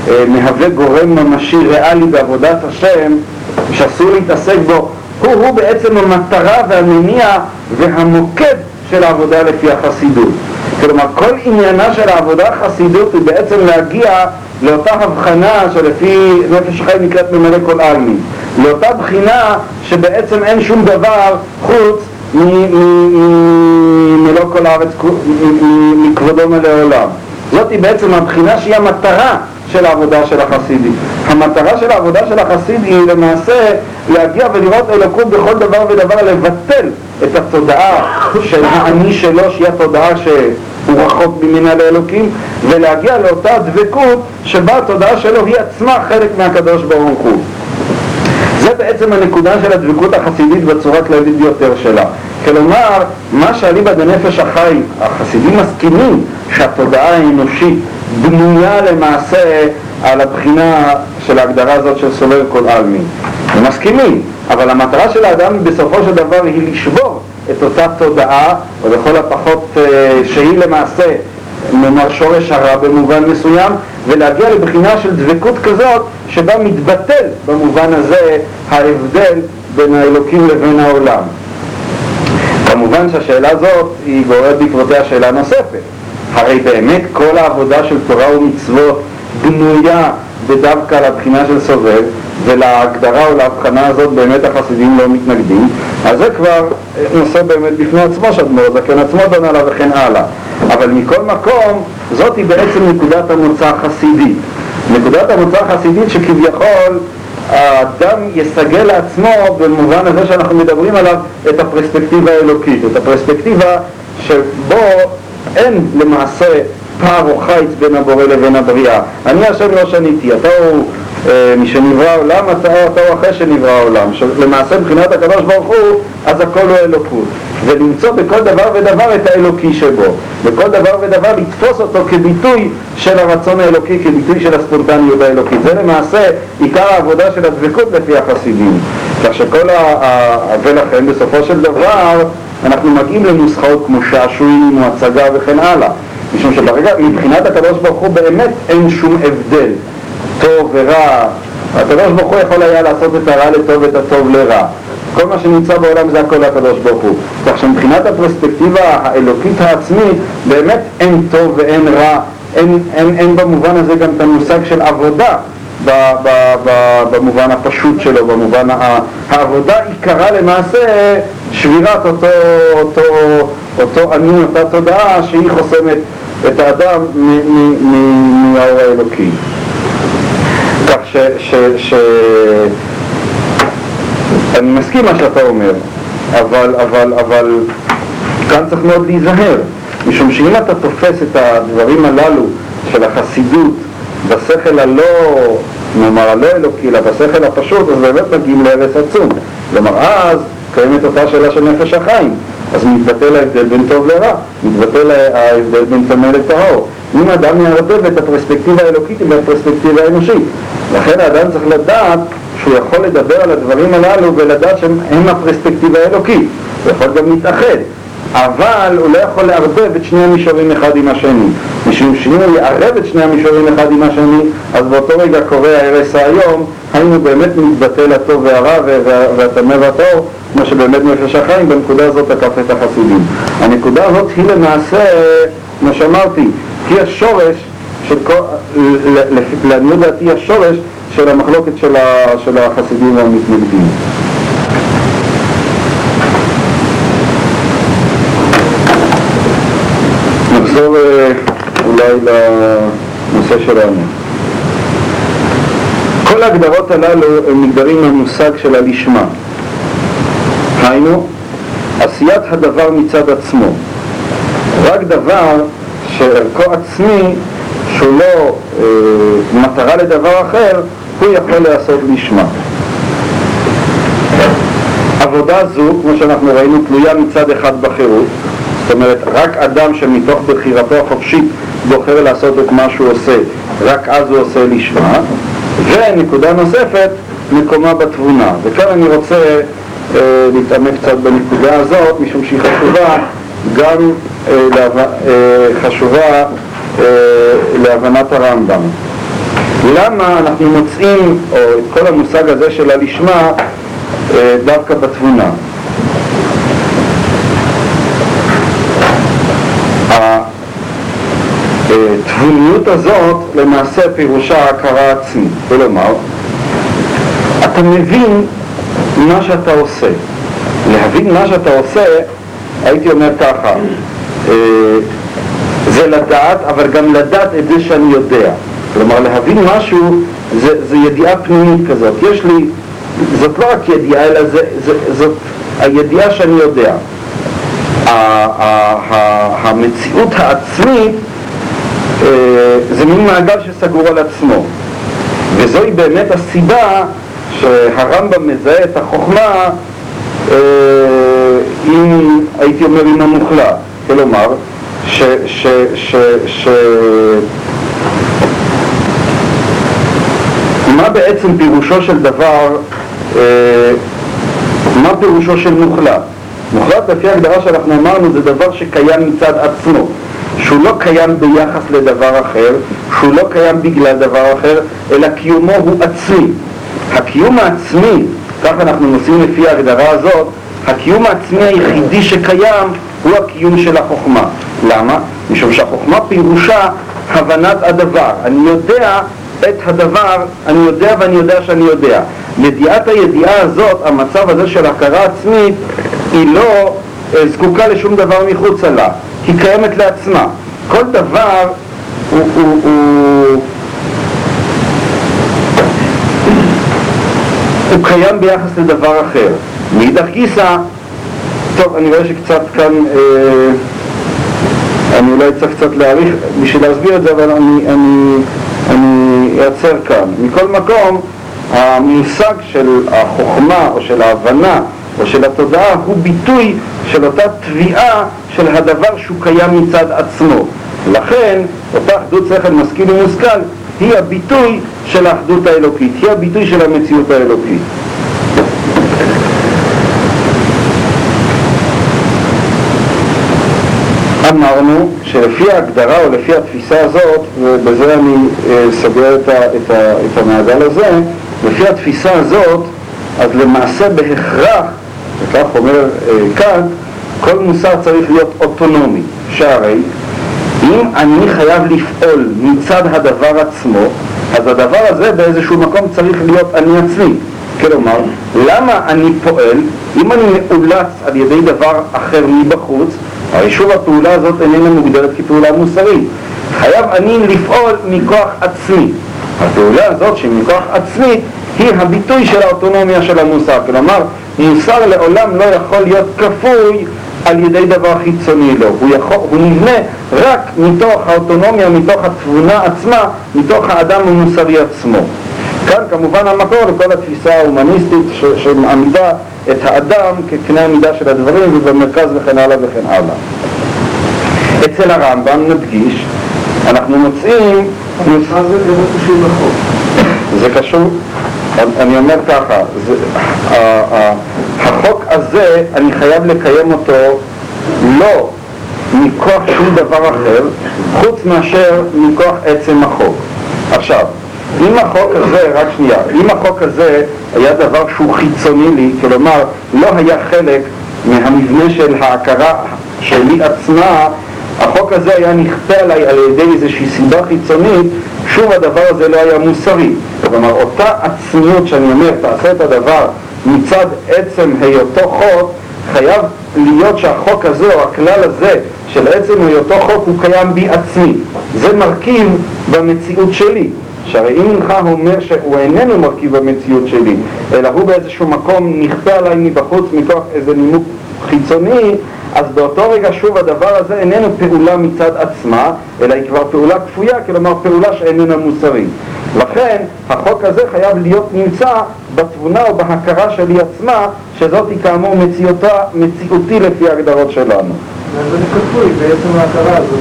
אה, מהווה גורם ממשי ריאלי בעבודת השם, שאסור להתעסק בו, הוא, הוא בעצם המטרה והמניע והמוקד של העבודה לפי החסידות. כלומר, כל עניינה של העבודה החסידות היא בעצם להגיע לאותה הבחנה שלפי נפש החיים נקראת ממלא כל עלמין. לאותה בחינה שבעצם אין שום דבר חוץ מ- מ- מ- מלוא כל הארץ, מכבודו מלא עולם. זאת היא בעצם הבחינה שהיא המטרה של העבודה של החסידי. המטרה של העבודה של החסיד היא למעשה להגיע ולראות אלוקות בכל דבר ודבר, לבטל את התודעה של האני שלו, שהיא התודעה שהוא רחוק ממנה לאלוקים, ולהגיע לאותה דבקות שבה התודעה שלו היא עצמה חלק מהקדוש ברוך הוא. זה בעצם הנקודה של הדבקות החסידית בצורה הכללית ביותר שלה. כלומר, מה שאליבא דנפש החי, החסידים מסכימים שהתודעה האנושית בנויה למעשה על הבחינה של ההגדרה הזאת של סולל כל עלמין. הם מסכימים, אבל המטרה של האדם בסופו של דבר היא לשבור את אותה תודעה, או לכל הפחות אה, שהיא למעשה נאמר שורש הרע במובן מסוים, ולהגיע לבחינה של דבקות כזאת שבה מתבטל במובן הזה ההבדל בין האלוקים לבין העולם. כמובן שהשאלה הזאת היא גוררת בעקבותיה שאלה נוספת. הרי באמת כל העבודה של תורה ומצוות בנויה בדווקא לבחינה של סובב, ולהגדרה או להבחנה הזאת באמת החסידים לא מתנגדים, אז זה כבר נושא באמת בפני עצמו שאדמו"ר זקן עצמו דון עליו וכן הלאה. אבל מכל מקום, זאת היא בעצם נקודת המוצא החסידית. נקודת המוצא החסידית שכביכול האדם יסגל לעצמו במובן הזה שאנחנו מדברים עליו את הפרספקטיבה האלוקית, את הפרספקטיבה שבו אין למעשה פער או חיץ בין הבורא לבין הבריאה. אני השם לא שניתי, אתה הוא אה, משנברא העולם, אתה, אתה הוא אחרי שנברא העולם. למעשה מבחינת הקדוש ברוך הוא, אז הכל הוא אלוקות. ולמצוא בכל דבר ודבר את האלוקי שבו. בכל דבר ודבר לתפוס אותו כביטוי של הרצון האלוקי, כביטוי של הספונטניות האלוקית. זה למעשה עיקר העבודה של הדבקות לפי החסידים. כך שכל ה... ה... ולכן בסופו של דבר אנחנו מגיעים לנוסחאות כמו שעשועים או הצגה וכן הלאה. משום שברגע, מבחינת הקדוש ברוך הוא באמת אין שום הבדל, טוב ורע. הקדוש ברוך הוא יכול היה לעשות את הרע לטוב ואת הטוב לרע. כל מה שנמצא בעולם זה הכל הקדוש ברוך הוא. כך שמבחינת הפרספקטיבה האלוקית העצמית, באמת אין טוב ואין רע, אין, אין, אין במובן הזה גם את המושג של עבודה. ב, ב, ב, במובן הפשוט שלו, במובן העבודה עיקרה למעשה שבירת אותו, אותו, אותו אני, אותה תודעה שהיא חוסמת את האדם מהאור האלוקי. כך ש... ש, ש אני מסכים מה שאתה אומר, אבל, אבל, אבל כאן צריך מאוד להיזהר, משום שאם אתה תופס את הדברים הללו של החסידות בשכל הלא, נאמר הלא אלוקי, אלא בשכל הפשוט, אז באמת מגיעים להרס עצום. כלומר, אז קיימת אותה שאלה של נפש החיים, אז מתבטל ההבדל בין טוב לרע, מתבטל ההבדל בין טמא לטהור. אם האדם יערבב את הפרספקטיבה האלוקית עם הפרספקטיבה האנושית. לכן האדם צריך לדעת שהוא יכול לדבר על הדברים הללו ולדעת שהם הפרספקטיבה האלוקית. הוא יכול גם להתאחד. אבל הוא לא יכול לערבב את שני המישורים אחד עם השני. משום שאם הוא יערב את שני המישורים אחד עם השני, אז באותו רגע קורה ההרס היום, היינו באמת מתבטל הטוב והרע והטמא והטהור, כמו שבאמת נפש החיים בנקודה הזאת תקף את החסידים. הנקודה הזאת היא למעשה, כמו שאמרתי, היא השורש של לעניות דעתי השורש של המחלוקת של החסידים והמתנגדים. נחזור אה, אולי לנושא שלנו. כל ההגדרות הללו הם נגדרים מהמושג של הלשמה. היינו, עשיית הדבר מצד עצמו. רק דבר שערכו עצמי, שהוא לא אה, מטרה לדבר אחר, הוא יכול לעשות לשמה. עבודה זו, כמו שאנחנו ראינו, תלויה מצד אחד בחירות, אומרת, רק אדם שמתוך בחירתו החופשית בוחר לעשות את מה שהוא עושה, רק אז הוא עושה לשמה. ונקודה נוספת, מקומה בתבונה. וכאן אני רוצה אה, להתעמק קצת בנקודה הזאת, משום שהיא חשובה גם אה, להב... אה, חשובה אה, להבנת הרמב"ם. למה אנחנו מוצאים, או את כל המושג הזה של הלשמה, אה, דווקא בתבונה? התבוניות הזאת למעשה פירושה הכרה עצמית, כלומר, אתה מבין מה שאתה עושה. להבין מה שאתה עושה, הייתי אומר ככה, אה, זה לדעת, אבל גם לדעת את זה שאני יודע. כלומר, להבין משהו זה, זה ידיעה פנימית כזאת. יש לי, זאת לא רק ידיעה, אלא זה, זה, זאת הידיעה שאני יודע. המציאות העצמית זה מין מעגל שסגור על עצמו. וזוהי באמת הסיבה שהרמב"ם מזהה את החוכמה אה, עם, הייתי אומר, עם המוחלט. כלומר, ש... ש, ש, ש מה בעצם פירושו של דבר, אה, מה פירושו של מוחלט? מוחלט לפי ההגדרה שאנחנו אמרנו זה דבר שקיים מצד עצמו. שהוא לא קיים ביחס לדבר אחר, שהוא לא קיים בגלל דבר אחר, אלא קיומו הוא עצמי. הקיום העצמי, כך אנחנו נוסעים לפי ההגדרה הזאת, הקיום העצמי היחידי שקיים הוא הקיום של החוכמה. למה? משום שהחוכמה פירושה הבנת הדבר. אני יודע את הדבר, אני יודע ואני יודע שאני יודע. ידיעת הידיעה הזאת, המצב הזה של הכרה עצמית, היא לא אה, זקוקה לשום דבר מחוצה לה. היא קיימת לעצמה. כל דבר הוא, הוא, הוא, הוא קיים ביחס לדבר אחר. מאידך גיסא, טוב, אני רואה שקצת כאן, אה, אני אולי צריך קצת להאריך בשביל להסביר את זה, אבל אני, אני, אני אעצר כאן. מכל מקום, המושג של החוכמה או של ההבנה או של התודעה הוא ביטוי של אותה תביעה של הדבר שהוא קיים מצד עצמו. לכן, אותה אחדות שכל משכיל ומושכל היא הביטוי של האחדות האלוקית, היא הביטוי של המציאות האלוקית. אמרנו שלפי ההגדרה או לפי התפיסה הזאת, ובזה אני אה, סוגר את, את, את המעגל הזה, לפי התפיסה הזאת, אז למעשה בהכרח, וכך אומר אה, כאן, כל מוסר צריך להיות אוטונומי, שהרי אם אני חייב לפעול מצד הדבר עצמו, אז הדבר הזה באיזשהו מקום צריך להיות אני עצמי. כלומר, למה אני פועל אם אני מאולץ על ידי דבר אחר מבחוץ, הרי שוב הפעולה הזאת איננה מוגדרת כפעולה מוסרית. חייב אני לפעול מכוח עצמי. הפעולה הזאת שמכוח עצמי היא הביטוי של האוטונומיה של המוסר. כלומר, מוסר לעולם לא יכול להיות כפוי על ידי דבר חיצוני לו, הוא, יכול, הוא נבנה רק מתוך האוטונומיה, מתוך התבונה עצמה, מתוך האדם המוסרי עצמו. כאן כמובן המקור לכל התפיסה ההומניסטית שמעמידה את האדם כקנה המידה של הדברים ובמרכז וכן הלאה וכן הלאה. אצל הרמב"ם נדגיש, אנחנו מוצאים... זה קשור לחוק? זה קשור, אני אומר ככה, זה, החוק הזה, אני חייב לקיים אותו לא מכוח שום דבר אחר, חוץ מאשר מכוח עצם החוק. עכשיו, אם החוק הזה, רק שנייה, אם החוק הזה היה דבר שהוא חיצוני לי, כלומר לא היה חלק מהמבנה של ההכרה שלי עצמה, החוק הזה היה נכפה עליי על ידי איזושהי סיבה חיצונית, שוב הדבר הזה לא היה מוסרי. כלומר, אותה עצמיות שאני אומר, תעשה את הדבר מצד עצם היותו חוק, חייב להיות שהחוק הזה או הכלל הזה של עצם היותו חוק הוא קיים בי עצמי. זה מרכיב במציאות שלי. שהרי אם אינך אומר שהוא איננו מרכיב במציאות שלי, אלא הוא באיזשהו מקום נכפה עליי מבחוץ מכוח איזה נימוק חיצוני, אז באותו רגע שוב הדבר הזה איננו פעולה מצד עצמה, אלא היא כבר פעולה כפויה, כלומר פעולה שאיננה מוסרית. לכן החוק הזה חייב להיות נמצא בתבונה או בהכרה שלי עצמה, שזאת היא כאמור מציאותה, מציאותי לפי ההגדרות שלנו. זה כפוי בעצם ההכרה הזאת.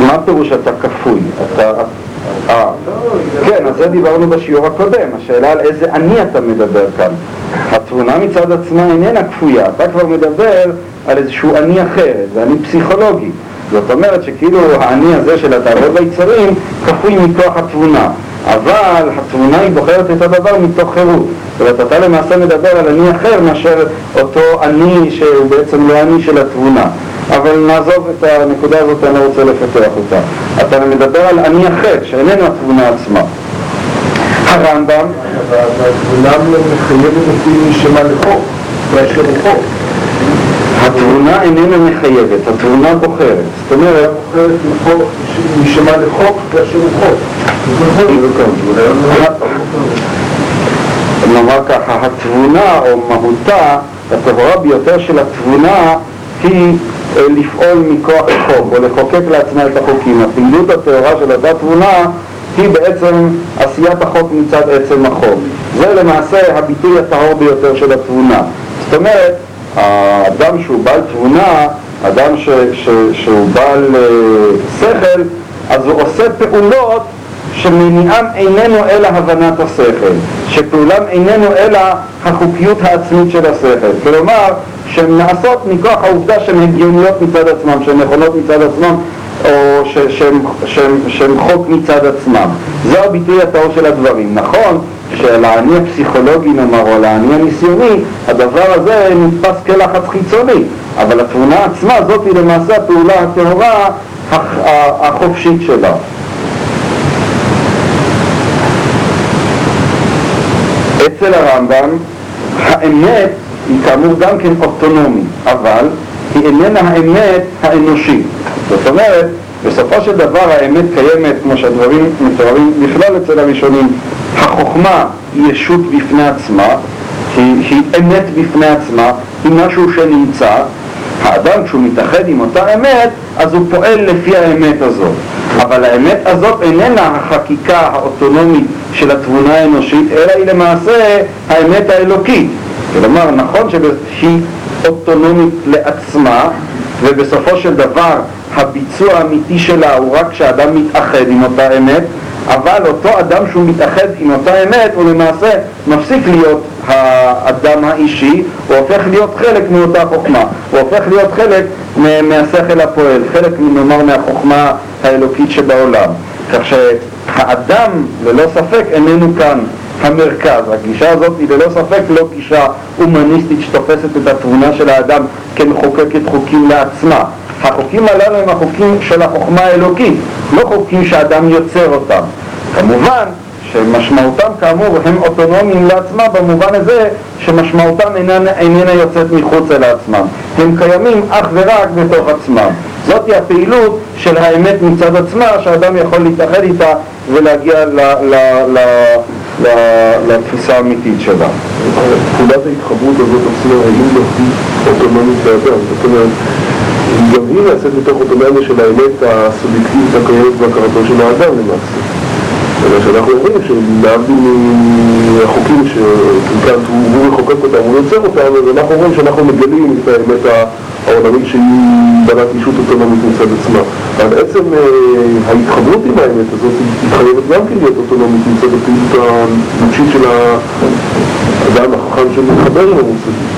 מה פירוש אתה כפוי? אתה... אה, כן, על זה דיברנו בשיעור הקודם, השאלה על איזה אני אתה מדבר כאן. התבונה מצד עצמה איננה כפויה, אתה כבר מדבר על איזשהו אני אחר, זה אני פסיכולוגי. זאת אומרת שכאילו האני הזה של התאוות והיצרים כפוי מכוח התבונה, אבל התבונה היא בוחרת את הדבר מתוך חירות. זאת אומרת, אתה למעשה מדבר על אני אחר מאשר אותו אני שהוא בעצם לא אני של התבונה. אבל נעזוב את הנקודה הזאת, אני לא רוצה לפתח אותה. אתה מדבר על אני אחר, שאיננו התבונה עצמה. הרמב"ם... התבונה מחייבת אותי להישמע לחוק, באשר הוא חוק. התבונה איננה מחייבת, התבונה בוחרת. זאת אומרת... בוחרת להישמע לחוק באשר הוא חוק. נאמר ככה, התבונה או מהותה, הטהורה ביותר של התבונה היא לפעול מכוח החוק או לחוקק לעצמה את החוקים. הפעילות הטהורה של אותה תבונה היא בעצם עשיית החוק מצד עצם החוק. זה למעשה הביטוי הטהור ביותר של התבונה. זאת אומרת, האדם שהוא בעל תבונה, אדם ש, ש, שהוא בעל uh, שכל, אז הוא עושה פעולות שמניעם איננו אלא הבנת השכל, שפעולם איננו אלא החוקיות העצמית של השכל. כלומר, שהן נעשות מכוח העובדה שהן הגיוניות מצד עצמם, שהן נכונות מצד עצמם, או שהן חוק מצד עצמם. זה הביטוי הטהור של הדברים. נכון שלעני הפסיכולוגי נאמר, או לעני הניסיוני, הדבר הזה נתפס כלחץ חיצוני, אבל התמונה עצמה זאת היא למעשה הפעולה הטהורה החופשית שלה. אצל הרמב"ם האמת היא כאמור גם כן אוטונומית, אבל היא איננה האמת האנושית. זאת אומרת, בסופו של דבר האמת קיימת, כמו שהדברים מתוארים בכלל אצל הראשונים, החוכמה היא ישות בפני עצמה, היא, היא אמת בפני עצמה, היא משהו שנמצא, האדם כשהוא מתאחד עם אותה אמת, אז הוא פועל לפי האמת הזאת. אבל האמת הזאת איננה החקיקה האוטונומית של התבונה האנושית, אלא היא למעשה האמת האלוקית. כלומר, נכון שהיא אוטונומית לעצמה, ובסופו של דבר הביצוע האמיתי שלה הוא רק כשאדם מתאחד עם אותה אמת, אבל אותו אדם שהוא מתאחד עם אותה אמת הוא למעשה מפסיק להיות האדם האישי, הוא הופך להיות חלק מאותה חוכמה, הוא הופך להיות חלק מהשכל הפועל, חלק נאמר מהחוכמה האלוקית שבעולם. כך שהאדם ללא ספק איננו כאן המרכז. הגישה הזאת היא ללא ספק לא גישה הומניסטית שתופסת את התבונה של האדם כמחוקקת חוקים לעצמה. החוקים הללו הם החוקים של החוכמה האלוקית, לא חוקים שאדם יוצר אותם. כמובן שמשמעותם כאמור הם אוטונומיים לעצמם במובן הזה שמשמעותם איננה, איננה יוצאת מחוץ אל עצמם. הם קיימים אך ורק בתוך עצמם. זאתי הפעילות של האמת מצד עצמה שהאדם יכול להתאחד איתה ולהגיע ל, ל, ל, לתפיסה האמיתית שלה. פעולת ההתחברות הזאת עצמה, לא היא אוטונומית לאדם? זאת אומרת, גם היא נעשית מתוך אוטונומיה של האמת הסובייקטיבית הקיימת בהכרתו של האדם למעשה. אלא שאנחנו אומרים שלהבדיל מהחוקים שכאן הוא מחוקק אותם, הוא יוצר אותם, אז אנחנו אומרים שאנחנו מגלים את האמת העולמית שהיא בעלת אישות אוטונומית מצד עצמה. אבל עצם אה, ההתחברות עם האמת הזאת היא חייבת גם כן להיות אוטונומית מצד הפעילות הנפשית של האדם החכם שמתחבר עם המושגים.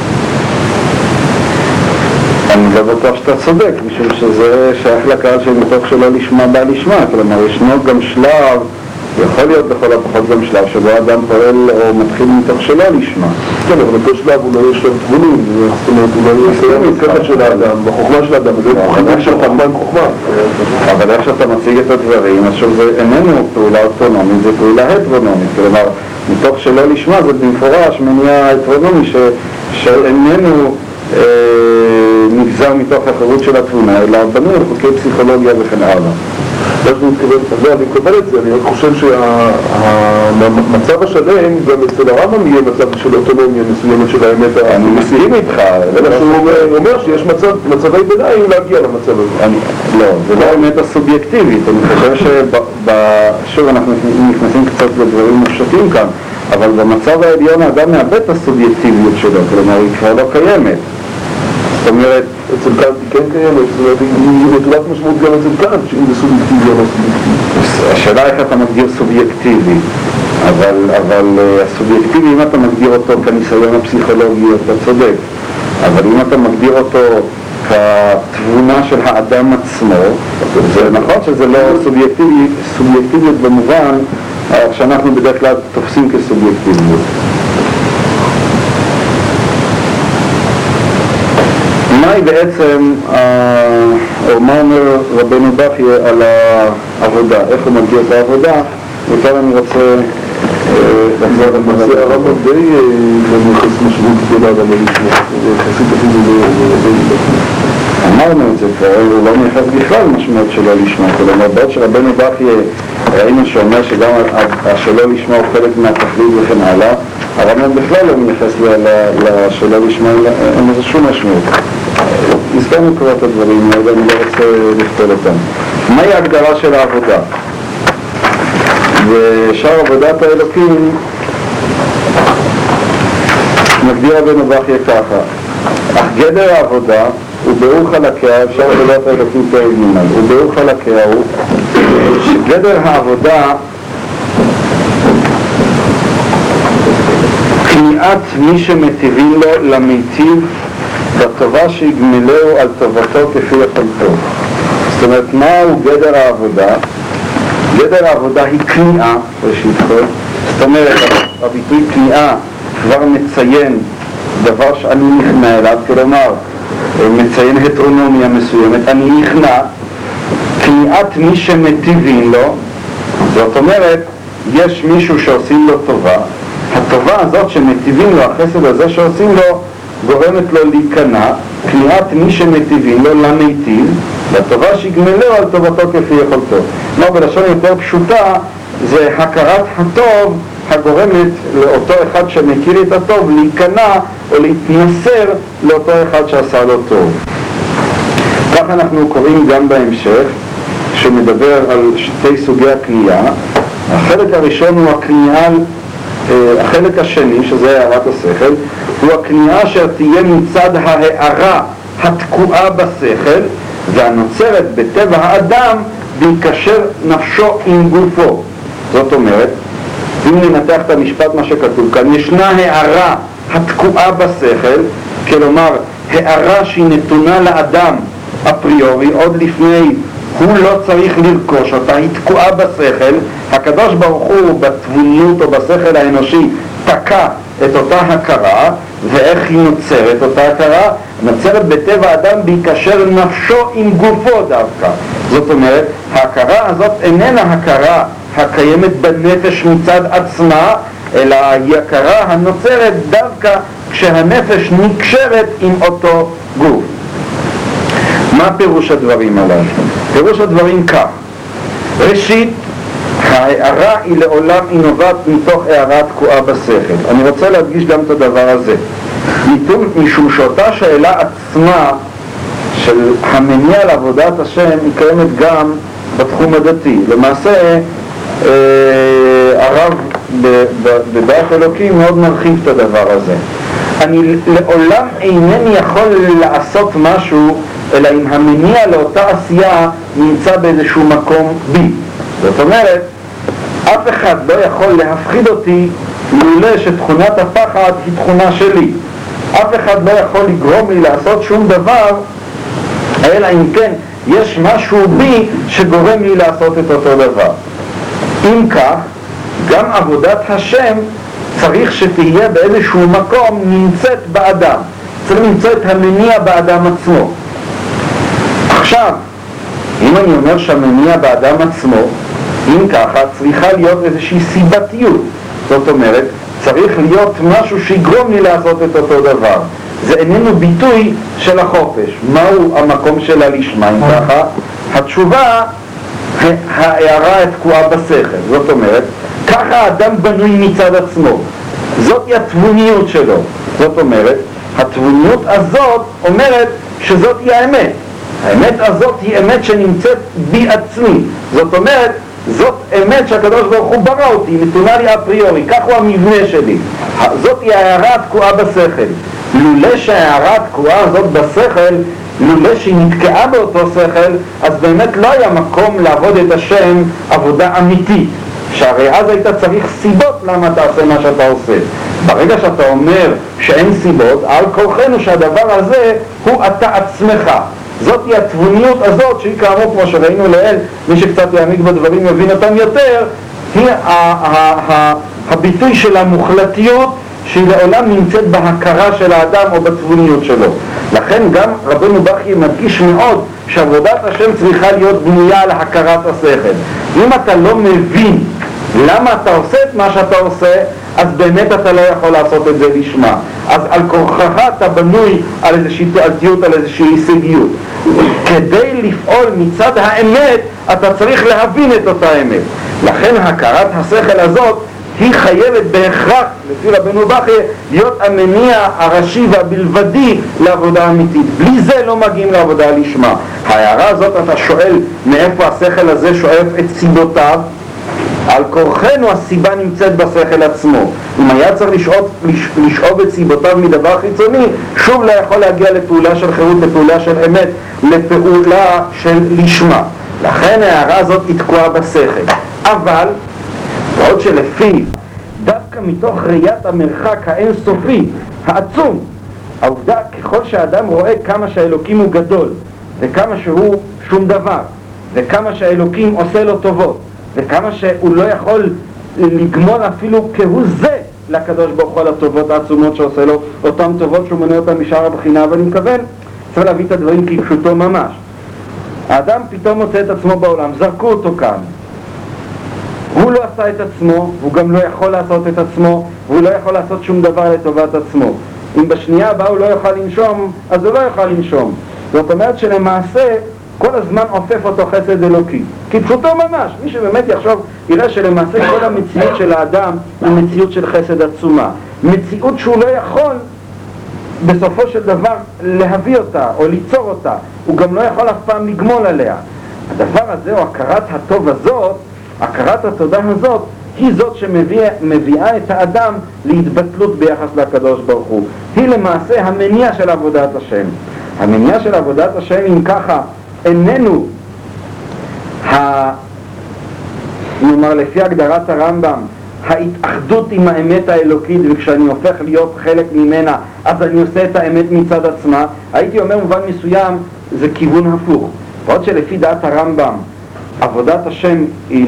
אני לא בטוח שאתה צודק, משום שזה שייך לקהל שמתוך שלא לשמה בא לשמה, כלומר ישנו גם שלב יכול להיות בכל הפחות גם שלב שבו אדם פועל או מתחיל מתוך שלא לשמה. כן, אבל אותו שלב אולי יש להם תבונים, זאת אומרת, אולי יש להם של האדם, בחוכמה של האדם, זה חלק של חוכמה עם חוכמה. אבל איך שאתה מציג את הדברים, אז שוב זה איננו פעולה אוטונומית, זה פעולה הטרונומית, כלומר, מתוך שלא לשמה זה במפורש מניע הטרונומי שאיננו אה, נגזר מתוך החירות של התבונה, אלא בנוי על חוקי פסיכולוגיה וכן הלאה. מה שאני מתכוון, לא, אני מקבל את זה, אני רק חושב שהמצב השלם גם אצל הרמב"ם יהיה מצב של אוטונומיה מסוימת של האמת אני מסכים איתך, אלא שהוא אומר שיש מצבי ביניים להגיע למצב הזה. לא, זה לא האמת הסובייקטיבית, אני חושב ששוב אנחנו נכנסים קצת לדברים מופשטים כאן, אבל במצב העליון האדם מאבד את הסובייקטיביות שלו, כלומר היא כבר לא קיימת. זאת אומרת, אצל קאנט היא כן קיימת, זאת אומרת, היא נטולת משמעות גם אצל קאנט, שאם זה סובייקטיבי או לא סובייקטיבי. השאלה איך אתה מגדיר סובייקטיבי, אבל, אבל אה, הסובייקטיבי, אם אתה מגדיר אותו כניסיון הפסיכולוגי, אתה צודק, אבל אם אתה מגדיר אותו כתבונה של האדם עצמו, זה נכון שזה לא סובייקטיבי, סובייקטיביות במובן שאנחנו בדרך כלל תופסים כסובייקטיביות. מהי בעצם, אה, או מה אומר רבנו בכי על העבודה, איך הוא מגדיר את העבודה, וכאן אני רוצה אה, הרמב"ם די אה, מייחס משמעות גדולה למשמעות, יחסית אפילו אמרנו את זה כבר, הוא לא מייחס בכלל משמעות שלא לשמה, כלומר בעוד שרבנו בכי ראינו שאומר שגם השלא לשמה הוא חלק מהתכלית וכן הלאה, הרמב"ם בכלל לא מייחס לשלא לשמה, אין לזה שום משמעות. הזכרנו כבר את הדברים האלה, אני לא רוצה לכתוב אותם. מהי ההגדרה של העבודה? ושאר עבודת האלוקים מגדיר רבנו בכיה ככה אך גדר העבודה ברור חלקיה, אפשר עבודת האלוקים פרק ג', וברור חלקיה הוא שגדר העבודה כניעת מי שמטיבים לו למיטיב בטובה שיגמלהו על טובתו כפי יכולתו. זאת אומרת, מהו גדר העבודה? גדר העבודה היא כניעה, ראשית כל. זאת אומרת, הביטוי כניעה כבר מציין דבר שאני נכנע אליו, כלומר, מציין הטרונומיה מסוימת, אני נכנע, כניעת מי שמטיבים לו, זאת אומרת, יש מישהו שעושים לו טובה, הטובה הזאת שמטיבים לו, החסד הזה שעושים לו, גורמת לו להיכנע, כניעת מי שמטיבים לו למיטיב, לטובה שיגמלו על טובתו כפי יכולתו. כלומר בלשון יותר פשוטה זה הכרת הטוב הגורמת לאותו אחד שמכיר את הטוב להיכנע או להתנסר לאותו אחד שעשה לו טוב. כך אנחנו קוראים גם בהמשך, שמדבר על שתי סוגי הכניעה. החלק הראשון הוא הכניעה החלק השני, שזה הערת השכל, הוא הכניעה אשר תהיה מצד ההערה התקועה בשכל והנוצרת בטבע האדם בהיקשר נפשו עם גופו. זאת אומרת, אם ננתח את המשפט מה שכתוב כאן, ישנה הערה התקועה בשכל, כלומר הערה שהיא נתונה לאדם אפריורי עוד לפני הוא לא צריך לרכוש אותה, היא תקועה בשכל, הקדוש ברוך הוא בתבוניות או בשכל האנושי תקע את אותה הכרה, ואיך היא נוצרת אותה הכרה? נוצרת בטבע האדם בהיקשר נפשו עם גופו דווקא. זאת אומרת, ההכרה הזאת איננה הכרה הקיימת בנפש מצד עצמה, אלא היא הכרה הנוצרת דווקא כשהנפש נקשרת עם אותו גוף. מה פירוש הדברים הללו? פירוש הדברים כך: ראשית, ההערה היא לעולם, היא נובעת מתוך הערה תקועה בשכל. אני רוצה להדגיש גם את הדבר הזה. משום שאותה שאלה עצמה של המניע לעבודת השם היא קיימת גם בתחום הדתי. למעשה אה, הרב בדעת אלוקים מאוד מרחיב את הדבר הזה. אני לעולם אינני יכול לעשות משהו אלא אם המניע לאותה עשייה נמצא באיזשהו מקום בי. זאת אומרת, אף אחד לא יכול להפחיד אותי לולא שתכונת הפחד היא תכונה שלי. אף אחד לא יכול לגרום לי לעשות שום דבר אלא אם כן יש משהו בי שגורם לי לעשות את אותו דבר. אם כך, גם עבודת השם צריך שתהיה באיזשהו מקום נמצאת באדם. צריך למצוא את המניע באדם עצמו. עכשיו, אם אני אומר שהמניע באדם עצמו, אם ככה, צריכה להיות איזושהי סיבתיות. זאת אומרת, צריך להיות משהו שיגרום לי לעשות את אותו דבר. זה איננו ביטוי של החופש. מהו המקום של הלשמה, אם ככה? התשובה, ההערה התקועה בשכל. זאת אומרת, ככה האדם בנוי מצד עצמו. זאת היא התבוניות שלו. זאת אומרת, התבוניות הזאת אומרת שזאת היא האמת. האמת הזאת היא אמת שנמצאת בי עצמי. זאת אומרת, זאת אמת שהקדוש ברוך הוא ברא אותי, נתונה לי אפריורי, כך הוא המבנה שלי. זאת היא ההערה התקועה בשכל. לולא שההערה התקועה הזאת בשכל, לולא שהיא נתקעה באותו שכל, אז באמת לא היה מקום לעבוד את השם עבודה אמיתית. שהרי אז היית צריך סיבות למה אתה עושה מה שאתה עושה. ברגע שאתה אומר שאין סיבות, על כורחנו שהדבר הזה הוא אתה עצמך. זאת היא התבוניות הזאת שהיא כאמור כמו שראינו לעיל, מי שקצת יעמיק בדברים יבין אותם יותר, היא הביטוי של המוחלטיות שהיא לעולם נמצאת בהכרה של האדם או בתבוניות שלו. לכן גם רבנו בכי מדגיש מאוד שעבודת השם צריכה להיות בנויה על הכרת השכל. אם אתה לא מבין למה אתה עושה את מה שאתה עושה, אז באמת אתה לא יכול לעשות את זה לשמה. אז על כורחך אתה בנוי על איזושהי תעלתיות, על איזושהי הישגיות. כדי לפעול מצד האמת, אתה צריך להבין את אותה אמת. לכן הכרת השכל הזאת היא חייבת בהכרח, לפי רבנו בכי, להיות המניע הראשי והבלבדי לעבודה אמיתית. בלי זה לא מגיעים לעבודה לשמה. ההערה הזאת, אתה שואל מאיפה השכל הזה שואף את סיבותיו, על כורחנו הסיבה נמצאת בשכל עצמו. אם היה צריך לשאוב, לשאוב את סיבותיו מדבר חיצוני, שוב לא יכול להגיע לפעולה של חירות, לפעולה של אמת, לפעולה של לשמה. לכן ההערה הזאת היא תקועה בשכל. אבל, בעוד שלפי, דווקא מתוך ראיית המרחק האינסופי, העצום, העובדה ככל שהאדם רואה כמה שהאלוקים הוא גדול, וכמה שהוא שום דבר, וכמה שהאלוקים עושה לו טובות, וכמה שהוא לא יכול לגמול אפילו כהוא זה לקדוש ברוך הוא על הטובות העצומות שעושה לו, אותן טובות שהוא מונה אותן משאר הבחינה, ואני מתכוון, צריך להביא את הדברים כפשוטו ממש. האדם פתאום מוצא את עצמו בעולם, זרקו אותו כאן. הוא לא עשה את עצמו, והוא גם לא יכול לעשות את עצמו, והוא לא יכול לעשות שום דבר לטובת עצמו. אם בשנייה הבאה הוא לא יוכל לנשום, אז הוא לא יוכל לנשום. זאת אומרת שלמעשה כל הזמן עופף אותו חסד אלוקי. כפשוטו ממש, מי שבאמת יחשוב, יראה שלמעשה כל המציאות של האדם היא מציאות של חסד עצומה. מציאות שהוא לא יכול בסופו של דבר להביא אותה או ליצור אותה, הוא גם לא יכול אף פעם לגמול עליה. הדבר הזה או הכרת הטוב הזאת, הכרת התודה הזאת, היא זאת שמביאה את האדם להתבטלות ביחס לקדוש ברוך הוא. היא למעשה המניע של עבודת השם. המניע של עבודת השם אם ככה איננו, נאמר לפי הגדרת הרמב"ם, ההתאחדות עם האמת האלוקית וכשאני הופך להיות חלק ממנה אז אני עושה את האמת מצד עצמה הייתי אומר במובן מסוים זה כיוון הפוך. בעוד שלפי דעת הרמב"ם עבודת השם היא,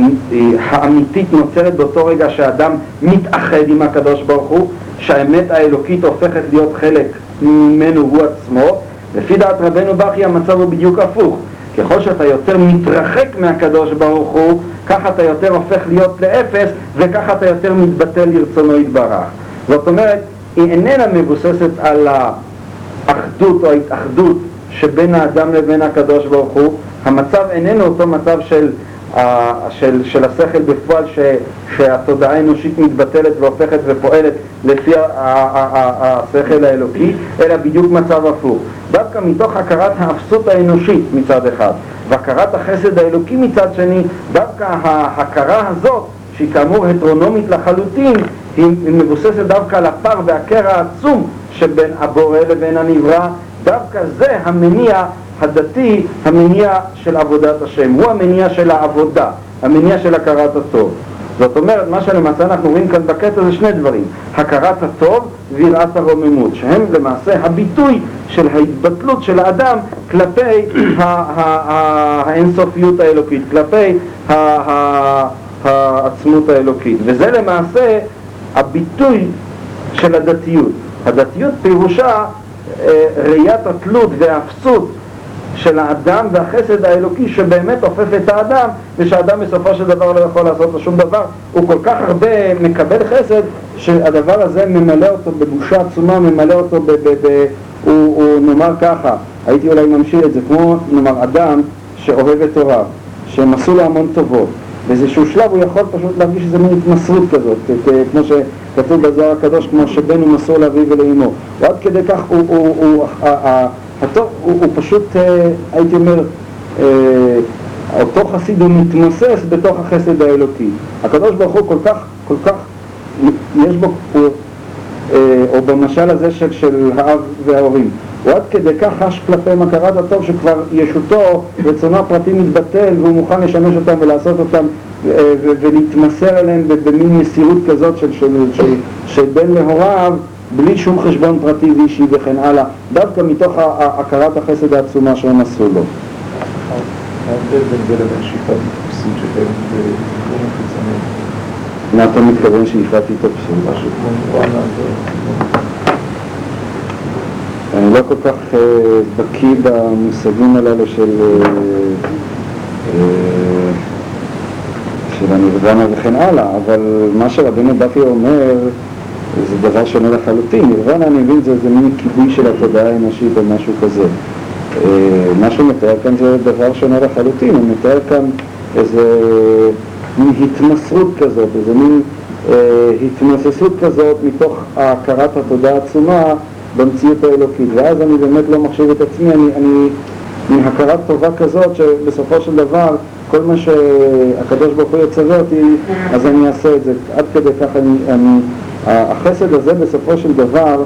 האמיתית נוצרת באותו רגע שהאדם מתאחד עם הקדוש ברוך הוא שהאמת האלוקית הופכת להיות חלק ממנו הוא עצמו לפי דעת רבנו בכי המצב הוא בדיוק הפוך. ככל שאתה יותר מתרחק מהקדוש ברוך הוא, ככה אתה יותר הופך להיות לאפס, וככה אתה יותר מתבטל לרצונו יתברך. זאת אומרת, היא איננה מבוססת על האחדות או ההתאחדות שבין האדם לבין הקדוש ברוך הוא. המצב איננו אותו מצב של של, של השכל בפועל ש, שהתודעה האנושית מתבטלת והופכת ופועלת לפי השכל האלוקי, אלא בדיוק מצב הפוך. דווקא מתוך הכרת האפסות האנושית מצד אחד, והכרת החסד האלוקי מצד שני, דווקא ההכרה הזאת, שהיא כאמור הטרונומית לחלוטין, היא מבוססת דווקא על הפער והקרע העצום שבין הבורא לבין הנברא, דווקא זה המניע הדתי, המניע של עבודת השם, הוא המניע של העבודה, המניע של הכרת הטוב. זאת אומרת, מה שלמעשה אנחנו רואים כאן בקטע זה שני דברים, הכרת הטוב ויראת הרוממות, שהם למעשה הביטוי של ההתבטלות של האדם כלפי האינסופיות האלוקית, כלפי העצמות האלוקית, וזה למעשה הביטוי של הדתיות. הדתיות פירושה אה, ראיית התלות והאפסות של האדם והחסד האלוקי שבאמת עופף את האדם ושהאדם בסופו של דבר לא יכול לעשות לו שום דבר הוא כל כך הרבה מקבל חסד שהדבר הזה ממלא אותו בבושה עצומה, ממלא אותו ב... ב, ב הוא, הוא נאמר ככה, הייתי אולי ממשיל את זה כמו נאמר אדם שאוהב את הוריו, שהם עשו לו המון טובות באיזשהו שלב הוא יכול פשוט להרגיש איזה מין התמסרות כזאת, כמו שכתוב בזוהר הקדוש, כמו שבן הוא מסור לאביו ולאמו. ועד כדי כך הוא, הוא, הוא, ה- הטוב, הוא, הוא פשוט, אה, הייתי אומר, אה, אותו חסיד הוא מתמוסס בתוך החסד האלוקי. הקדוש ברוך הוא כל כך, כל כך, יש בו, הוא, אה, או במשל הזה של, של האב וההורים. הוא עד כדי כך חש כלפיהם הכרת הטוב שכבר ישותו, רצונו הפרטי מתבטל והוא מוכן לשמש אותם ולעשות אותם ולהתמסר אליהם במין מסירות כזאת של, של, של, של בן להוריו בלי שום חשבון פרטי ואישי וכן הלאה, דווקא מתוך הכרת החסד העצומה שהם עשו לו. מה אתה מתכוון שאיפת התאפסות? אני לא כל כך אה, בקיא במושגים הללו של, אה, אה, של הנירוונה וכן הלאה, אבל מה שרבנו דפי אומר זה דבר שונה לחלוטין. נירוונה אני מבין זה, זה מין כיבוי של התודעה האנושית או משהו כזה. אה, מה שהוא מתאר כאן זה דבר שונה לחלוטין, הוא מתאר כאן איזה מין התמסרות כזאת, איזה מין אה, התמססות כזאת מתוך הכרת התודעה העצומה במציאות האלוקית, ואז אני באמת לא מחשיב את עצמי, אני, אני מהכרת טובה כזאת שבסופו של דבר כל מה שהקדוש ברוך הוא יצווה אותי, אז אני אעשה את זה. עד כדי כך אני, אני החסד הזה בסופו של דבר,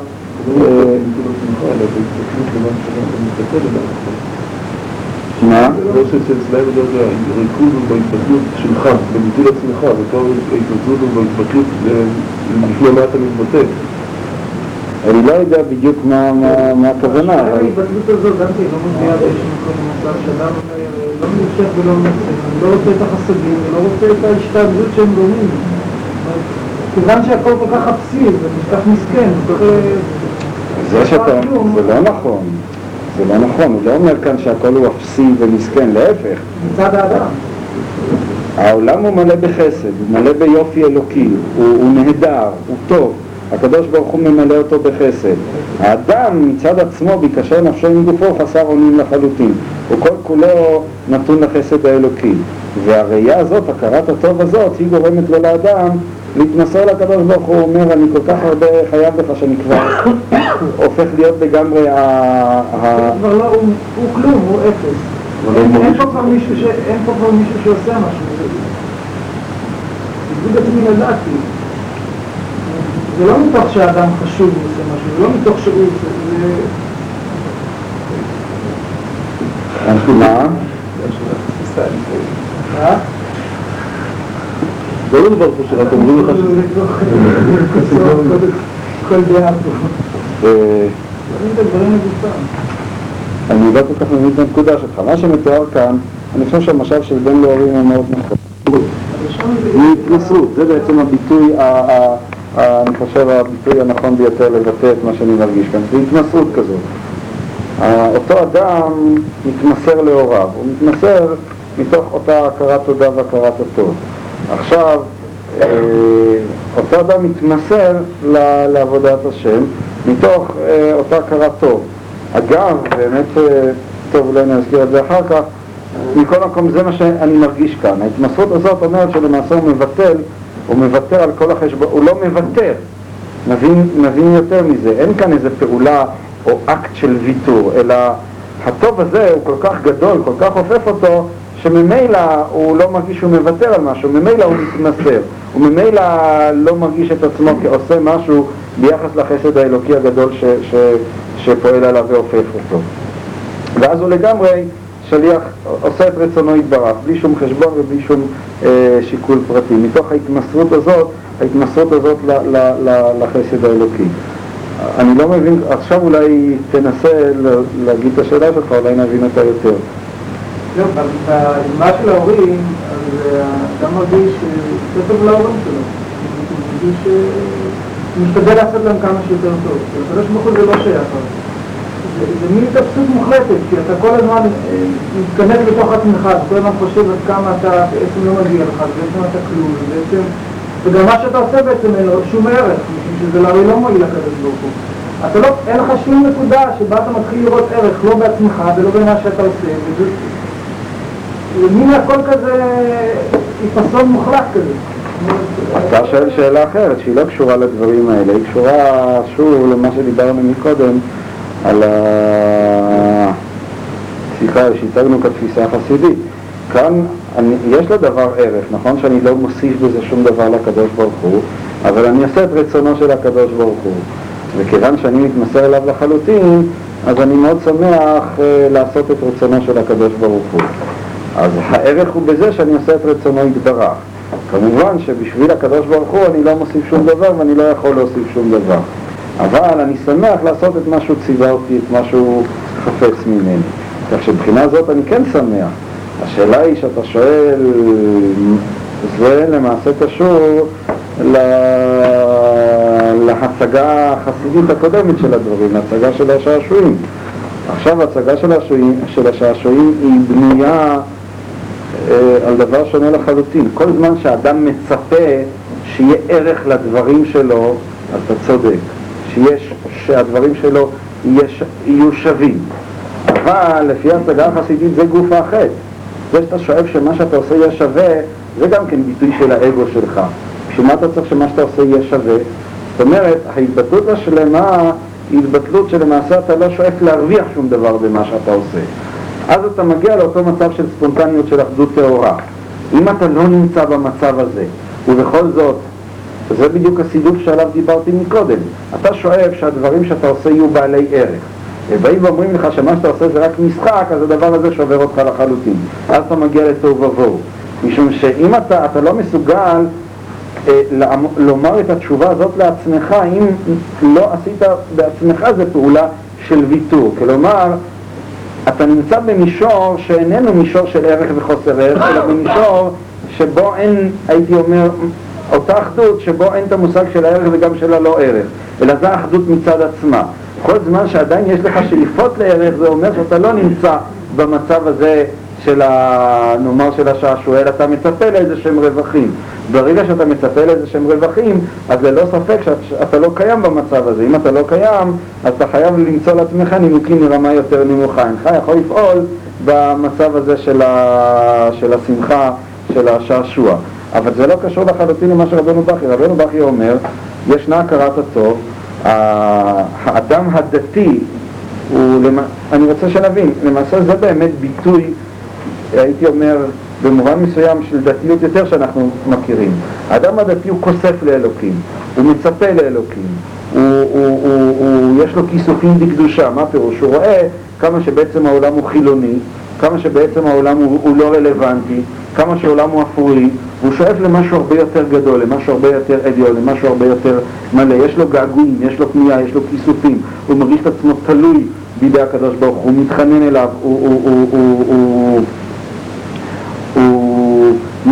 זה לא אה, נקודות שמחה, אלא בהתפתחות למה שאנחנו מתבטל אליו. מה? לא זה הריכוז הוא בהתבטלות שלך, בביטול עצמך, ופה ההתבטלות הוא בהתבטלות לפני מה אתה מתבטל. אני לא יודע בדיוק מה, מה, מה הכוונה, אבל ההתבטלות הזאת גם כן לא מביאה באיזשהו מקום למצב שאדם אומר, לא נמשך ולא מנצח, אני לא רוצה את החסדים ולא רוצה את ההשתעבדות שהם גורמים. כיוון שהכל כל כך אפסי כך מסכן, כל כך... זה שאתה, זה לא נכון, זה לא נכון, הוא לא אומר כאן שהכל הוא אפסי ומסכן, להפך. מצד האדם. העולם הוא מלא בחסד, הוא מלא ביופי אלוקי, הוא, הוא נהדר, הוא טוב, הקדוש ברוך הוא ממלא אותו בחסד. האדם מצד עצמו, בהיקשר נפשו עם גופו, חסר אונים לחלוטין. הוא כל כולו נתון לחסד האלוקי. והראייה הזאת, הכרת הטוב הזאת, היא גורמת לו לאדם להתמסר לקדוש ברוך הוא, אומר, אני כל כך הרבה חייב לך שאני כבר הופך להיות לגמרי ה... ה... כבר לא, הוא הוא כלום, הוא אפס. הוא אין פה כבר מישהו שעושה משהו. זה לא מתוך שהאדם חשוב ועושה משהו, זה לא מתוך שהוא עושה, זה... מה? אה? זה לא דבר שרק אומרים לך. כבר- כל דעה פה. אה. אני לא כל כך מבין את הנקודה שלך. מה שמתואר כאן, אני חושב שהמשל של בן להורים הוא מאוד נכון. מהתנסות, זה בעצם הביטוי, אני חושב הביטוי הנכון ביותר לבטא את מה שאני מרגיש כאן, זה התנסות כזאת. ה- אותו אדם מתמסר להוריו, הוא מתמסר מתוך אותה הכרת תודה והכרת הטוב. עכשיו, אה, אותו אדם מתמסר לעבודת השם מתוך אה, אותה הכרת טוב. אגב, באמת, אה, טוב, אולי אני אזכיר את זה אחר כך, מכל מקום זה מה שאני מרגיש כאן. ההתמסרות הזאת אומרת שלמעשה הוא מבטל, הוא מוותר על כל החשבון, הוא לא מוותר. נבין, נבין יותר מזה, אין כאן איזה פעולה או אקט של ויתור, אלא הטוב הזה הוא כל כך גדול, כל כך עופף אותו, שממילא הוא לא מרגיש שהוא מוותר על משהו, ממילא הוא מתמסר, הוא ממילא לא מרגיש את עצמו כעושה משהו ביחס לחסד האלוקי הגדול ש, ש, שפועל עליו ועופף אותו. ואז הוא לגמרי שליח, עושה את רצונו יתברך, בלי שום חשבון ובלי שום אה, שיקול פרטי. מתוך ההתמסרות הזאת, ההתמסרות הזאת ל, ל, ל, לחסד האלוקי. אני לא מבין, עכשיו אולי תנסה להגיד את השאלה שלך, אולי נבין אותה יותר. זהו, באימה של ההורים, אז האדם מרגיש יותר טוב להורים שלו. הוא מרגיש שהוא משתדל לעשות להם כמה שיותר טוב. הקדוש ברוך הוא זה לא שייך. זה מין התאפסות מוחלטת, כי אתה כל הזמן מתכנס בתוך עצמך, כל הזמן חושב עד כמה אתה בעצם לא מגיע לך, בעצם אתה כלום, בעצם... וגם מה שאתה עושה בעצם אין לו שום ערך, משום שזה הרי לא מועיל לקדוש ברוך הוא. אתה לא, אין לך שום נקודה שבה אתה מתחיל לראות ערך, לא בעצמך ולא במה שאתה עושה, וזה... מין הכל כזה עיפסון מוחלט כזה. אתה שואל שאלה אחרת, שהיא לא קשורה לדברים האלה, היא קשורה שוב למה שדיברנו מקודם, על ה... סליחה, שהצגנו כתפיסה החסידית. כאן אני, יש לדבר ערך, נכון שאני לא מוסיף בזה שום דבר לקדוש ברוך הוא, אבל אני עושה את רצונו של הקדוש ברוך הוא. וכיוון שאני מתמסר אליו לחלוטין, אז אני מאוד שמח אה, לעשות את רצונו של הקדוש ברוך הוא. אז הערך הוא בזה שאני עושה את רצונו יתברך. כמובן שבשביל הקדוש ברוך הוא אני לא מוסיף שום דבר ואני לא יכול להוסיף שום דבר. אבל אני שמח לעשות את מה שהוא ציווה אותי, את מה שהוא חפץ ממני. כך שבבחינה זאת אני כן שמח. השאלה היא שאתה שואל, זה למעשה קשור להצגה החסידית הקודמת של הדברים, להצגה של השעשועים. עכשיו ההצגה של, השעשועים, של השעשועים היא בנויה על דבר שונה לחלוטין. כל זמן שאדם מצפה שיהיה ערך לדברים שלו, אז אתה צודק. שיש, שהדברים שלו יש, יהיו שווים. אבל לפי ההצגה החסידית זה גוף החטא. זה שאתה שואף שמה שאתה עושה יהיה שווה, זה גם כן ביטוי של האגו שלך. בשביל מה אתה צריך שמה שאתה עושה יהיה שווה? זאת אומרת, ההתבטלות השלמה היא התבטלות שלמעשה אתה לא שואף להרוויח שום דבר במה שאתה עושה. אז אתה מגיע לאותו מצב של ספונטניות של אחדות טהורה. אם אתה לא נמצא במצב הזה, ובכל זאת זה בדיוק הסידוף שעליו דיברתי מקודם. אתה שואף שהדברים שאתה עושה יהיו בעלי ערך. ובאים ואומרים לך שמה שאתה עושה זה רק משחק, אז הדבר הזה שובר אותך לחלוטין. אז אתה מגיע לתוהו ובוהו. משום שאם אתה, אתה לא מסוגל אה, לומר את התשובה הזאת לעצמך, אם לא עשית בעצמך זו פעולה של ויתור. כלומר, אתה נמצא במישור שאיננו מישור של ערך וחוסר ערך, אלא במישור שבו אין, הייתי אומר, אותה אחדות שבו אין את המושג של הערך וגם של הלא ערך, אלא זו האחדות מצד עצמה. כל זמן שעדיין יש לך שאיפות לערך, זה אומר שאתה לא נמצא במצב הזה של ה... נאמר של השעשוע, אלא אתה מצפה לאיזה שהם רווחים. ברגע שאתה מצפה לאיזה שהם רווחים, אז ללא ספק שאתה לא קיים במצב הזה. אם אתה לא קיים, אז אתה חייב למצוא לעצמך נימוקים מרמה יותר נמוכה. אינך יכול לפעול במצב הזה של, ה... של השמחה, של השעשוע. אבל זה לא קשור לחלוטין למה שרבנו בכי. רבנו בכי אומר, ישנה הכרת הטוב, האדם הדתי הוא, אני רוצה שנבין, למעשה זה באמת ביטוי, הייתי אומר, במובן מסוים של דתיות יותר שאנחנו מכירים. האדם הדתי הוא כוסף לאלוקים, הוא מצפה לאלוקים, הוא, הוא, הוא, הוא, יש לו כיסופים בקדושה, מה פירוש? הוא רואה כמה שבעצם העולם הוא חילוני, כמה שבעצם העולם הוא, הוא לא רלוונטי, כמה שהעולם הוא אפורי, והוא שואף למשהו הרבה יותר גדול, למשהו הרבה יותר עליון, למשהו הרבה יותר מלא. יש לו געגועים, יש לו פנייה, יש לו כיסופים, הוא מרגיש את עצמו תלוי בידי הקדוש ברוך הוא, הוא מתחנן אליו, הוא, הוא, הוא, הוא, הוא, הוא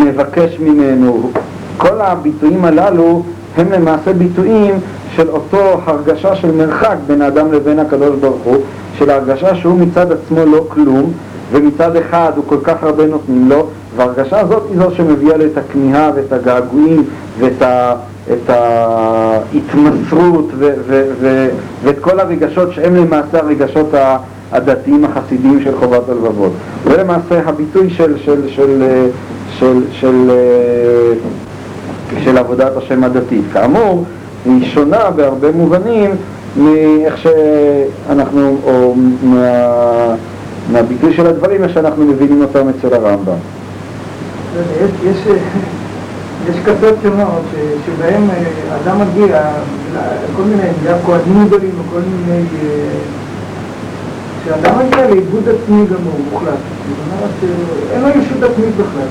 מבקש ממנו. כל הביטויים הללו הם למעשה ביטויים של אותו הרגשה של מרחק בין האדם לבין הקדוש ברוך הוא, של ההרגשה שהוא מצד עצמו לא כלום, ומצד אחד הוא כל כך הרבה נותנים לו, וההרגשה הזאת היא זו שמביאה לי את הכמיהה ואת הגעגועים ואת ה, את ההתמסרות ו, ו, ו, ואת כל הרגשות שהם למעשה הרגשות הדתיים החסידיים של חובת הלבבות. זה למעשה הביטוי של, של, של, אה, של, של, אה, של עבודת השם הדתית. כאמור, היא שונה בהרבה מובנים מאיך שאנחנו, או מה, מהביטוי של הדברים, איך שאנחנו מבינים אותם אצל הרמב"ם. יש, יש, יש כתות שונות שבהן אה, אדם מגיע לכל מיני, בגלל כהנים גדולים וכל מיני... אה, שאדם מגיע לאיבוד עצמי גמור, מוחלט. זאת אומרת שאין לו ישות עצמית בכלל,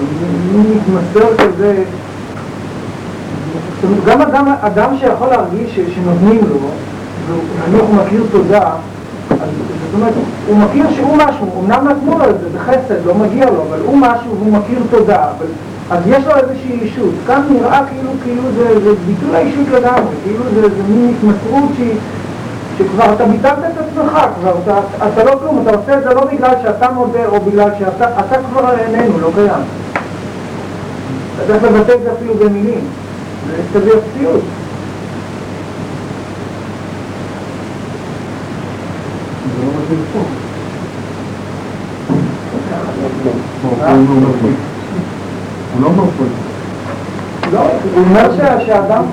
הוא מתמסר כזה... זאת אומרת, גם אדם, אדם שיכול להרגיש שנותנים לו, ונניח הוא מכיר תודה, זאת אומרת, הוא מכיר שהוא משהו, אמנם נתנו לו את זה בחסד, לא מגיע לו, אבל הוא משהו והוא מכיר תודה, אבל, אז יש לו איזושהי ישות. כאן נראה כאילו, כאילו זה, זה ביטול האישות לגמרי, כאילו זה, זה מין התמסרות שהיא, שכבר אתה ביטלת את עצמך, כבר אתה, אתה לא כלום, אתה עושה את זה לא בגלל שאתה מודה או בגלל שאתה אתה כבר איננו, לא קיים. אתה צריך לבטא את זה אפילו במילים, זה סביר ציוד. זה לא פה. הוא לא אומר פה. לא, הוא אומר שה- שהאדם...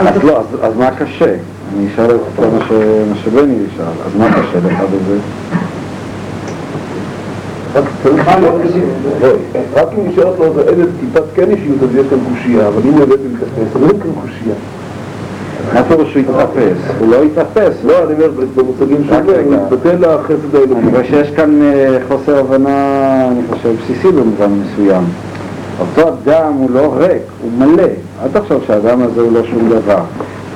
אז לא, אז מה קשה? אני אשאל את כל מה, שבני ישאל, אז מה קשה לך בזה? רק אם נשארת לו איזה טיפת כן אישיות, אז יש כאן קושייה, אבל אם הוא יודע להתאפס, אז אין כאן קושייה. מה פירוש שהוא התאפס? הוא לא התאפס, לא, אני אומר, במושגים רק של זה, הוא. מתבטא לחסד אני האלוקי. רואה שיש כאן אה, חוסר הבנה, אני חושב, בסיסי במובן מסוים. אותו אדם הוא לא ריק, הוא מלא. אל תחשוב שהאדם הזה הוא לא שום דבר.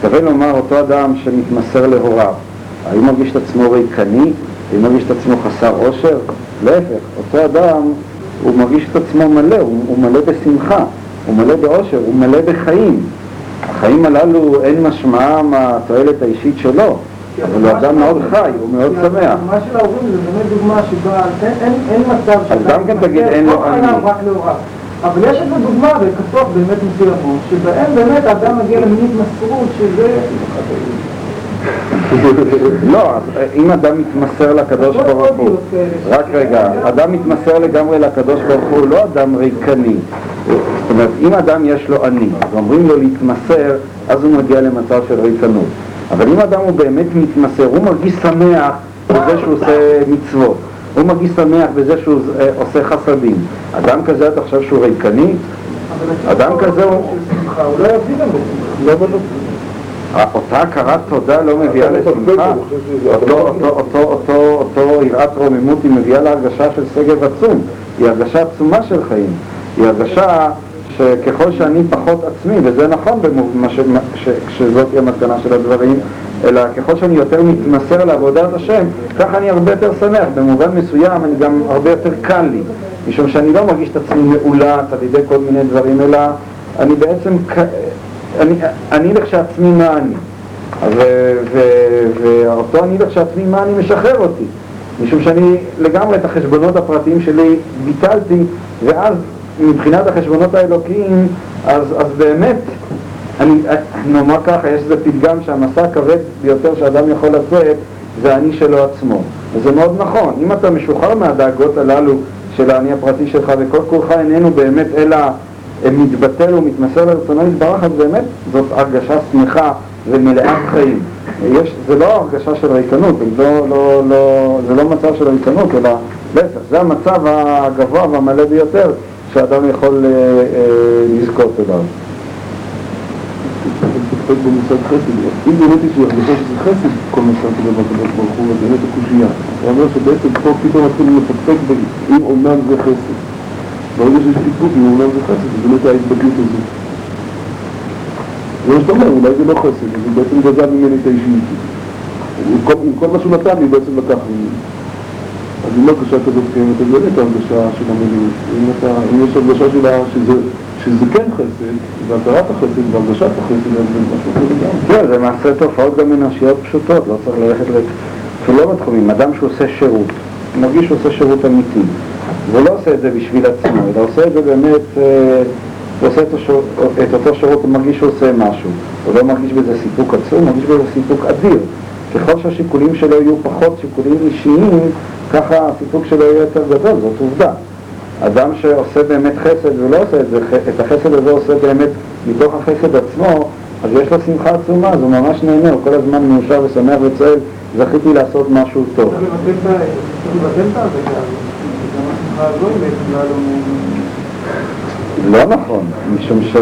מתכוון לומר אותו אדם שמתמסר להוריו, האם הוא מרגיש את עצמו ריקני? האם הוא מרגיש את עצמו חסר עושר? להפך, אותו אדם, הוא מרגיש את עצמו מלא, הוא, הוא מלא בשמחה, הוא מלא בעושר, הוא מלא בחיים. החיים הללו אין משמעם התועלת האישית שלו, אבל הוא אדם מאוד חי, הוא מאוד שמח. הדוגמה של ההורים זה באמת דוגמה שבה אין, מצב אז גם כן תגיד, אין לו אני. אבל יש איזו דוגמה בכתות באמת מסוימות, שבהן באמת האדם מגיע למין התמסרות שזה... לא, אז אם אדם מתמסר לקדוש ברוך הוא, רק רגע, אדם מתמסר לגמרי לקדוש ברוך הוא לא אדם ריקני. זאת אומרת, אם אדם יש לו אני, ואומרים לו להתמסר, אז הוא מגיע למצב של ריקנות. אבל אם אדם הוא באמת מתמסר, הוא מרגיש שמח בזה שהוא עושה מצוות. הוא מרגיש שמח בזה שהוא אה, עושה חסדים. אדם כזה, אתה חושב שהוא ריקני? אדם כזה הוא- לא יביא. לא, לא. אותה הכרת תודה לא מביאה מפקפק, לשמחה, אותו, יראת רוממות היא מביאה להרגשה של שגב עצום, היא הרגשה עצומה של חיים, היא הרגשה שככל שאני פחות עצמי, וזה נכון שזאת היא המסקנה של הדברים, אלא ככל שאני יותר מתמסר לעבודת השם, ככה אני הרבה יותר שמח, במובן מסוים אני גם הרבה יותר קל לי, משום שאני לא מרגיש את עצמי מאולץ על ידי כל מיני דברים, אלא אני בעצם, אני, אני לכשעצמי מה אני. ואותו אני לכשעצמי מה אני משחרר אותי משום שאני לגמרי את החשבונות הפרטיים שלי ביטלתי ואז מבחינת החשבונות האלוקיים אז, אז באמת אני, נאמר ככה, יש איזה פתגם שהמסע הכבד ביותר שאדם יכול לצאת זה האני שלו עצמו וזה מאוד נכון, אם אתה משוחרר מהדאגות הללו של האני הפרטי שלך וכל כולך איננו באמת אלא מתבטל ומתמסר לרצונו יתברך, אז באמת זאת הרגשה שמחה ומלאת חיים. יש, זה לא הרגשה של ריקנות, לא, לא, לא, זה לא מצב של ריקנות, אלא להפך, זה המצב הגבוה והמלא ביותר שאדם יכול אה, אה, לזכות אליו. מפקפק במושג חסד. אם באמת יש הרגשה שזה חסד, כל מה שאתה מדבר בקדוש ברוך הוא, אז באמת הקושייה. הוא אומר שבעצם פה פתאום מתחילים לפקפק אם אומנם זה חסד. ברגע שיש פקפוק אם אומנם זה חסד, זה באמת ההתבגרות הזו. זה מה שאתה אומר, אולי זה לא חסד, הוא בעצם גזל ממני את האישיות. עם כל- מה שהוא נתן לי, בעצם לקח ממני. אז אם הרגשה כזאת קיימת, אז באמת ההרגשה של אתה- אם יש הרגשה שלה שזה... שזה כן חסד, והכרת החסד והרגשת החסד, זה משהו אחר לגמרי. כן, זה מעשה תופעות גם אנושיות פשוטות, לא צריך ללכת ל... אפילו לא בתחומים, אדם שעושה שירות, מרגיש שהוא עושה שירות אמיתי, והוא לא עושה את זה בשביל עצמו, אלא עושה את זה באמת, אה, הוא עושה את, השור, את אותו שירות, הוא מרגיש שהוא עושה משהו, הוא לא מרגיש בזה סיפוק עצום, הוא מרגיש בזה סיפוק אדיר, ככל שהשיקולים שלו יהיו פחות שיקולים אישיים, ככה הסיפוק שלו יהיה יותר גדול, זאת עובדה. אדם שעושה באמת חסד ולא עושה את זה, את החסד הזה עושה באמת מתוך החסד עצמו, אז יש לו שמחה עצומה, אז הוא ממש נהנה, הוא כל הזמן מאושר ושמח וצועק, זכיתי לעשות משהו טוב. לא נכון, משום ש,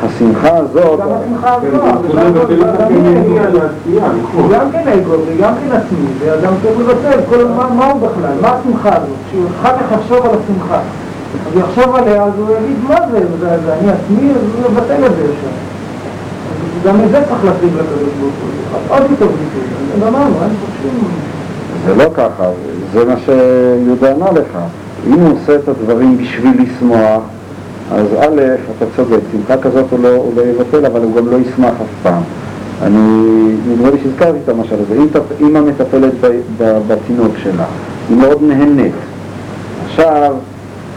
שהשמחה הזאת, גם השמחה כן, זה הזאת, מבטל את גם הכלים היא- לעשייה, נכון. גם כן אגו, וגם כן עצמי, ואדם צריך לבטל, כל מה, מה הוא בכלל, מה השמחה הזאת? כשהוא אחר כך יחשוב על השמחה, אז הוא יחשוב עליה, אז הוא יגיד, מה זה, זה, זה אני עצמי, אז הוא יבטל את זה ישר. גם את זה צריך להשיג לקדוש ברוך הוא, עוד יותר ביטוי, אז גמרנו, אין פה שום... זה לא ככה, זה מה שיהודה אמר לך. אם הוא עושה את הדברים בשביל לשמוח, אז א', אתה צודק, שמחה כזאת הוא לא, הוא לא יבטל, אבל הוא גם לא ישמח אף פעם. אני, נדמה לי שהזכרתי את המשל הזה. אם אמא מטפלת בתינוק שלה, היא מאוד נהנית. עכשיו,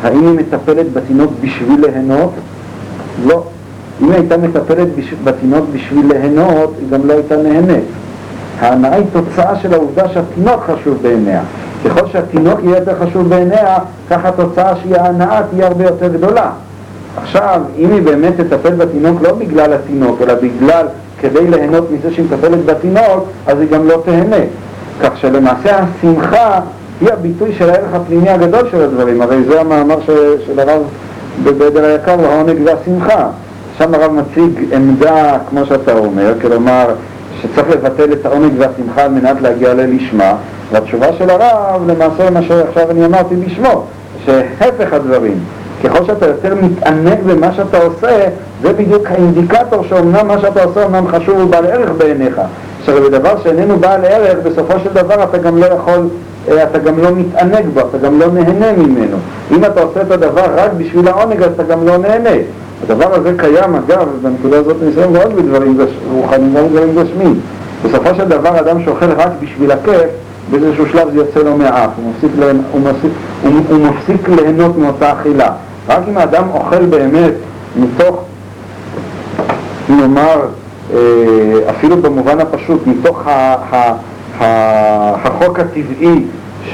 האם היא מטפלת בתינוק בשביל ליהנות? לא. אם היא הייתה מטפלת בש... בתינוק בשביל ליהנות, היא גם לא הייתה נהנית. ההנאה היא תוצאה של העובדה שהתינוק חשוב בעיניה. ככל שהתינוק יהיה יותר חשוב בעיניה, ככה התוצאה שהיא ההנאה תהיה הרבה יותר גדולה. עכשיו, אם היא באמת תטפל בתינוק לא בגלל התינוק, אלא בגלל כדי ליהנות מזה שהיא מטפלת בתינוק, אז היא גם לא תהנה. כך שלמעשה השמחה היא הביטוי של הערך הפנימי הגדול של הדברים. הרי זה המאמר ש... של הרב בבדר היקר, העונג והשמחה. שם הרב מציג עמדה, כמו שאתה אומר, כלומר, שצריך לבטל את העונג והשמחה על מנת להגיע ללשמה, והתשובה של הרב למעשה מה שעכשיו אני אמרתי בשמו, שהפך הדברים. ככל שאתה יותר מתענג במה שאתה עושה, זה בדיוק האינדיקטור שאומנם מה שאתה עושה אומנם חשוב ובעל ערך בעיניך. עכשיו בדבר שאיננו בעל ערך, בסופו של דבר אתה גם לא יכול, אה, אתה גם לא מתענג בו, אתה גם לא נהנה ממנו. אם אתה עושה את הדבר רק בשביל העונג, אז אתה גם לא נהנה. הדבר הזה קיים, אגב, בנקודה הזאת ניסיון מאוד בדברים רוחניים, גם בדברים גשמיים. בסופו של דבר אדם שאוכל רק בשביל הכיף, באיזשהו שלב זה יוצא לו מהאף. הוא מפסיק ליהנות מאותה אכילה. רק אם האדם אוכל באמת מתוך, נאמר, אה, אפילו במובן הפשוט, מתוך. החוק הטבעי,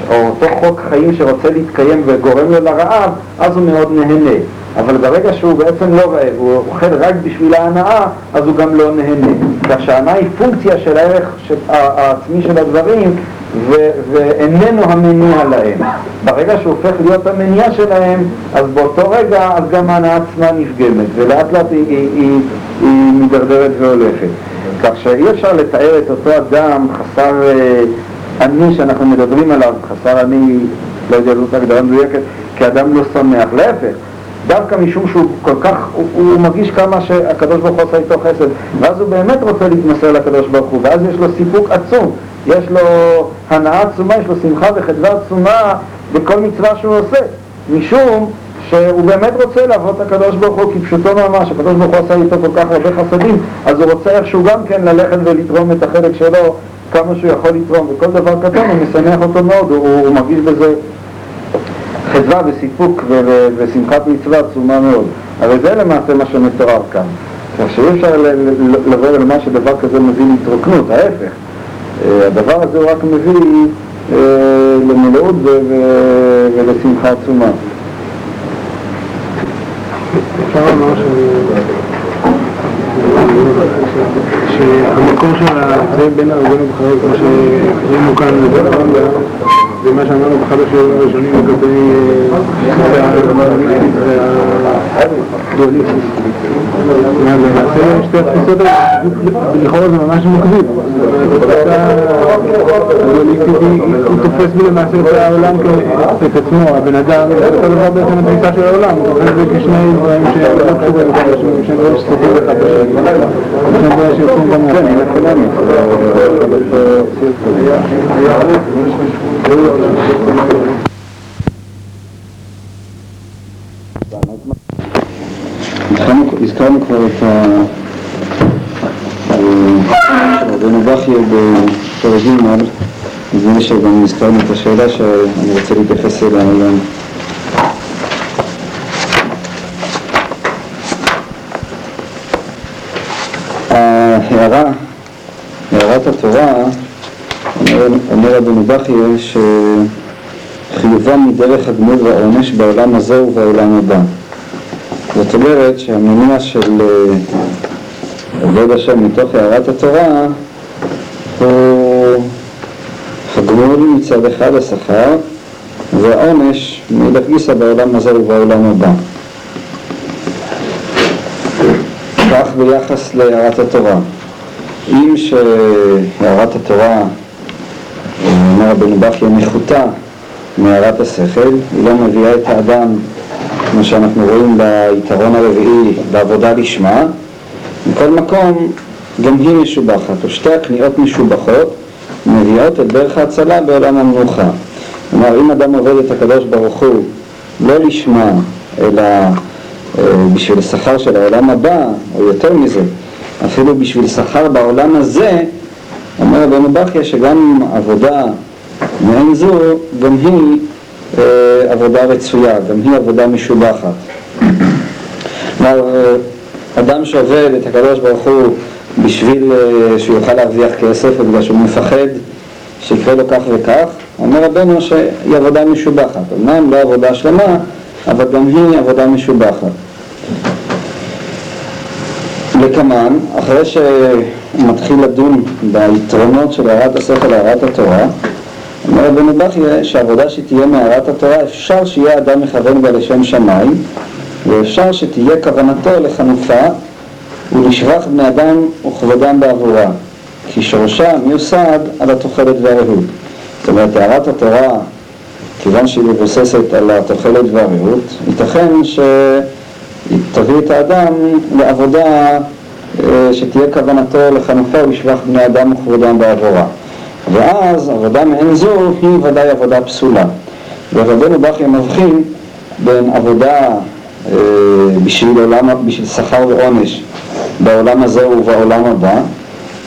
או אותו חוק חיים שרוצה להתקיים וגורם לו לרעב, אז הוא מאוד נהנה. אבל ברגע שהוא בעצם לא רעב, הוא אוכל רק בשביל ההנאה, אז הוא גם לא נהנה. כך שההנאה היא פונקציה של הערך העצמי של הדברים, ו- ואיננו המניע להם. ברגע שהוא הופך להיות המניע שלהם, אז באותו רגע, אז גם ההנאה עצמה נפגמת, ולאט לאט היא, היא, היא, היא מידרדרת והולכת. כך שאי אפשר לתאר את אותו אדם חסר אה, אני שאנחנו מדברים עליו, חסר אני, לא יודע זאת הגדרה מדויקת, כאדם לא שמח, להפך. דווקא משום שהוא כל כך, הוא, הוא מרגיש כמה שהקדוש ברוך הוא עושה איתו חסד, ואז הוא באמת רוצה להתמסר לקדוש ברוך הוא, ואז יש לו סיפוק עצום, יש לו הנאה עצומה, יש לו שמחה וחדווה עצומה בכל מצווה שהוא עושה, משום שהוא באמת רוצה לעבוד את הקדוש ברוך הוא כפשוטו ממש, הקדוש ברוך הוא עשה איתו כל כך הרבה חסדים, אז הוא רוצה איכשהו גם כן ללכת ולתרום את החלק שלו כמה שהוא יכול לתרום, וכל דבר קטן הוא משמח אותו מאוד, הוא, הוא מרגיש בזה חדווה וסיפוק ו- ו- ושמחת מצווה עצומה מאוד. הרי זה למעשה מה שמתואר כאן. כך שאי אפשר לבוא ולומר שדבר כזה מביא להתרוקנות, ההפך. אה, הדבר הזה הוא רק מביא אה, למלאות ולשמחה עצומה. אפשר. שהמקור של ההבדל בין הרבנו בחיות, כמו שראינו כאן ברמב"ם, ומה שאמרנו השיעורים הראשונים לגבי. למעשה שתי התפיסות האלה, לכאורה זה ממש מקביל. הוא תופס למעשה את העולם את עצמו, הבן אדם, זה אותו דבר בעצם התפיסה של העולם, הוא תופס את כשני דברים שלא קשורים אחד לשני, שני דברים שסותרים אחד בשני. שני דברים שיוצאים כן. הזכרנו- כבר את. אה, רבנו בכיה בפרק ג', נדמה לי שגם הזכרנו את השאלה שאני רוצה להתייחס אליה היום. ההערה, הערה הערת התורה, אומר, רבנו בכי שחיובה מדרך הגמול והעונש בעולם הזה ובעולם הבא. זאת אומרת שהמניע של אה, עובד השם מתוך הערת התורה הוא הגמול מצד אחד השכר והעונש מאידך גיסא בעולם הזה ובעולם הבא. כך ביחס להערת התורה. אם שהערת התורה, אומר רבנו בכי, נחותה מהערת השכל, היא לא מביאה את האדם, כמו שאנחנו רואים ביתרון הרביעי, בעבודה לשמה, מכל מקום גם היא משובחת, או שתי הכניעות משובחות, מביאות את דרך ההצלה בעולם המנוחה. כלומר, אם אדם עובד את הקדוש ברוך הוא לא לשמה, אלא אה, בשביל שכר של העולם הבא, או יותר מזה, אפילו בשביל שכר בעולם הזה, אומר רבנו בכיה שגם עבודה מעין זו, גם היא אה, עבודה רצויה, גם היא עבודה משובחת. כלומר, אה, אדם שעובד את הקדוש ברוך הוא בשביל אה, שיוכל להרוויח כסף, בגלל שהוא מפחד שיקרה לו כך וכך, אומר רבנו שהיא עבודה משובחת. אמנם לא עבודה שלמה, אבל גם היא עבודה משובחת. לקמן, אחרי שמתחיל לדון ביתרונות של הערת השכל להערת התורה, אומר רבנו בכי שהעבודה שתהיה מהערת התורה אפשר שיהיה אדם מכוון בה לשם שמיים ואפשר שתהיה כוונתו לחנופה ולשבח בני אדם וכבודם בעבורה. כי שורשה מיוסד על התוחלת והרעות. זאת אומרת הערת התורה כיוון שהיא מבוססת על התוחלת והרעות ייתכן שהיא תביא את האדם לעבודה שתהיה כוונתו לחנופה ולשבח בני אדם וכבודם בעבורה ואז עבודה מעין זו היא ודאי עבודה פסולה. ורבנו בכי מבחין בין עבודה אה, בשביל, עולם, בשביל שכר ועונש בעולם הזה ובעולם הבא.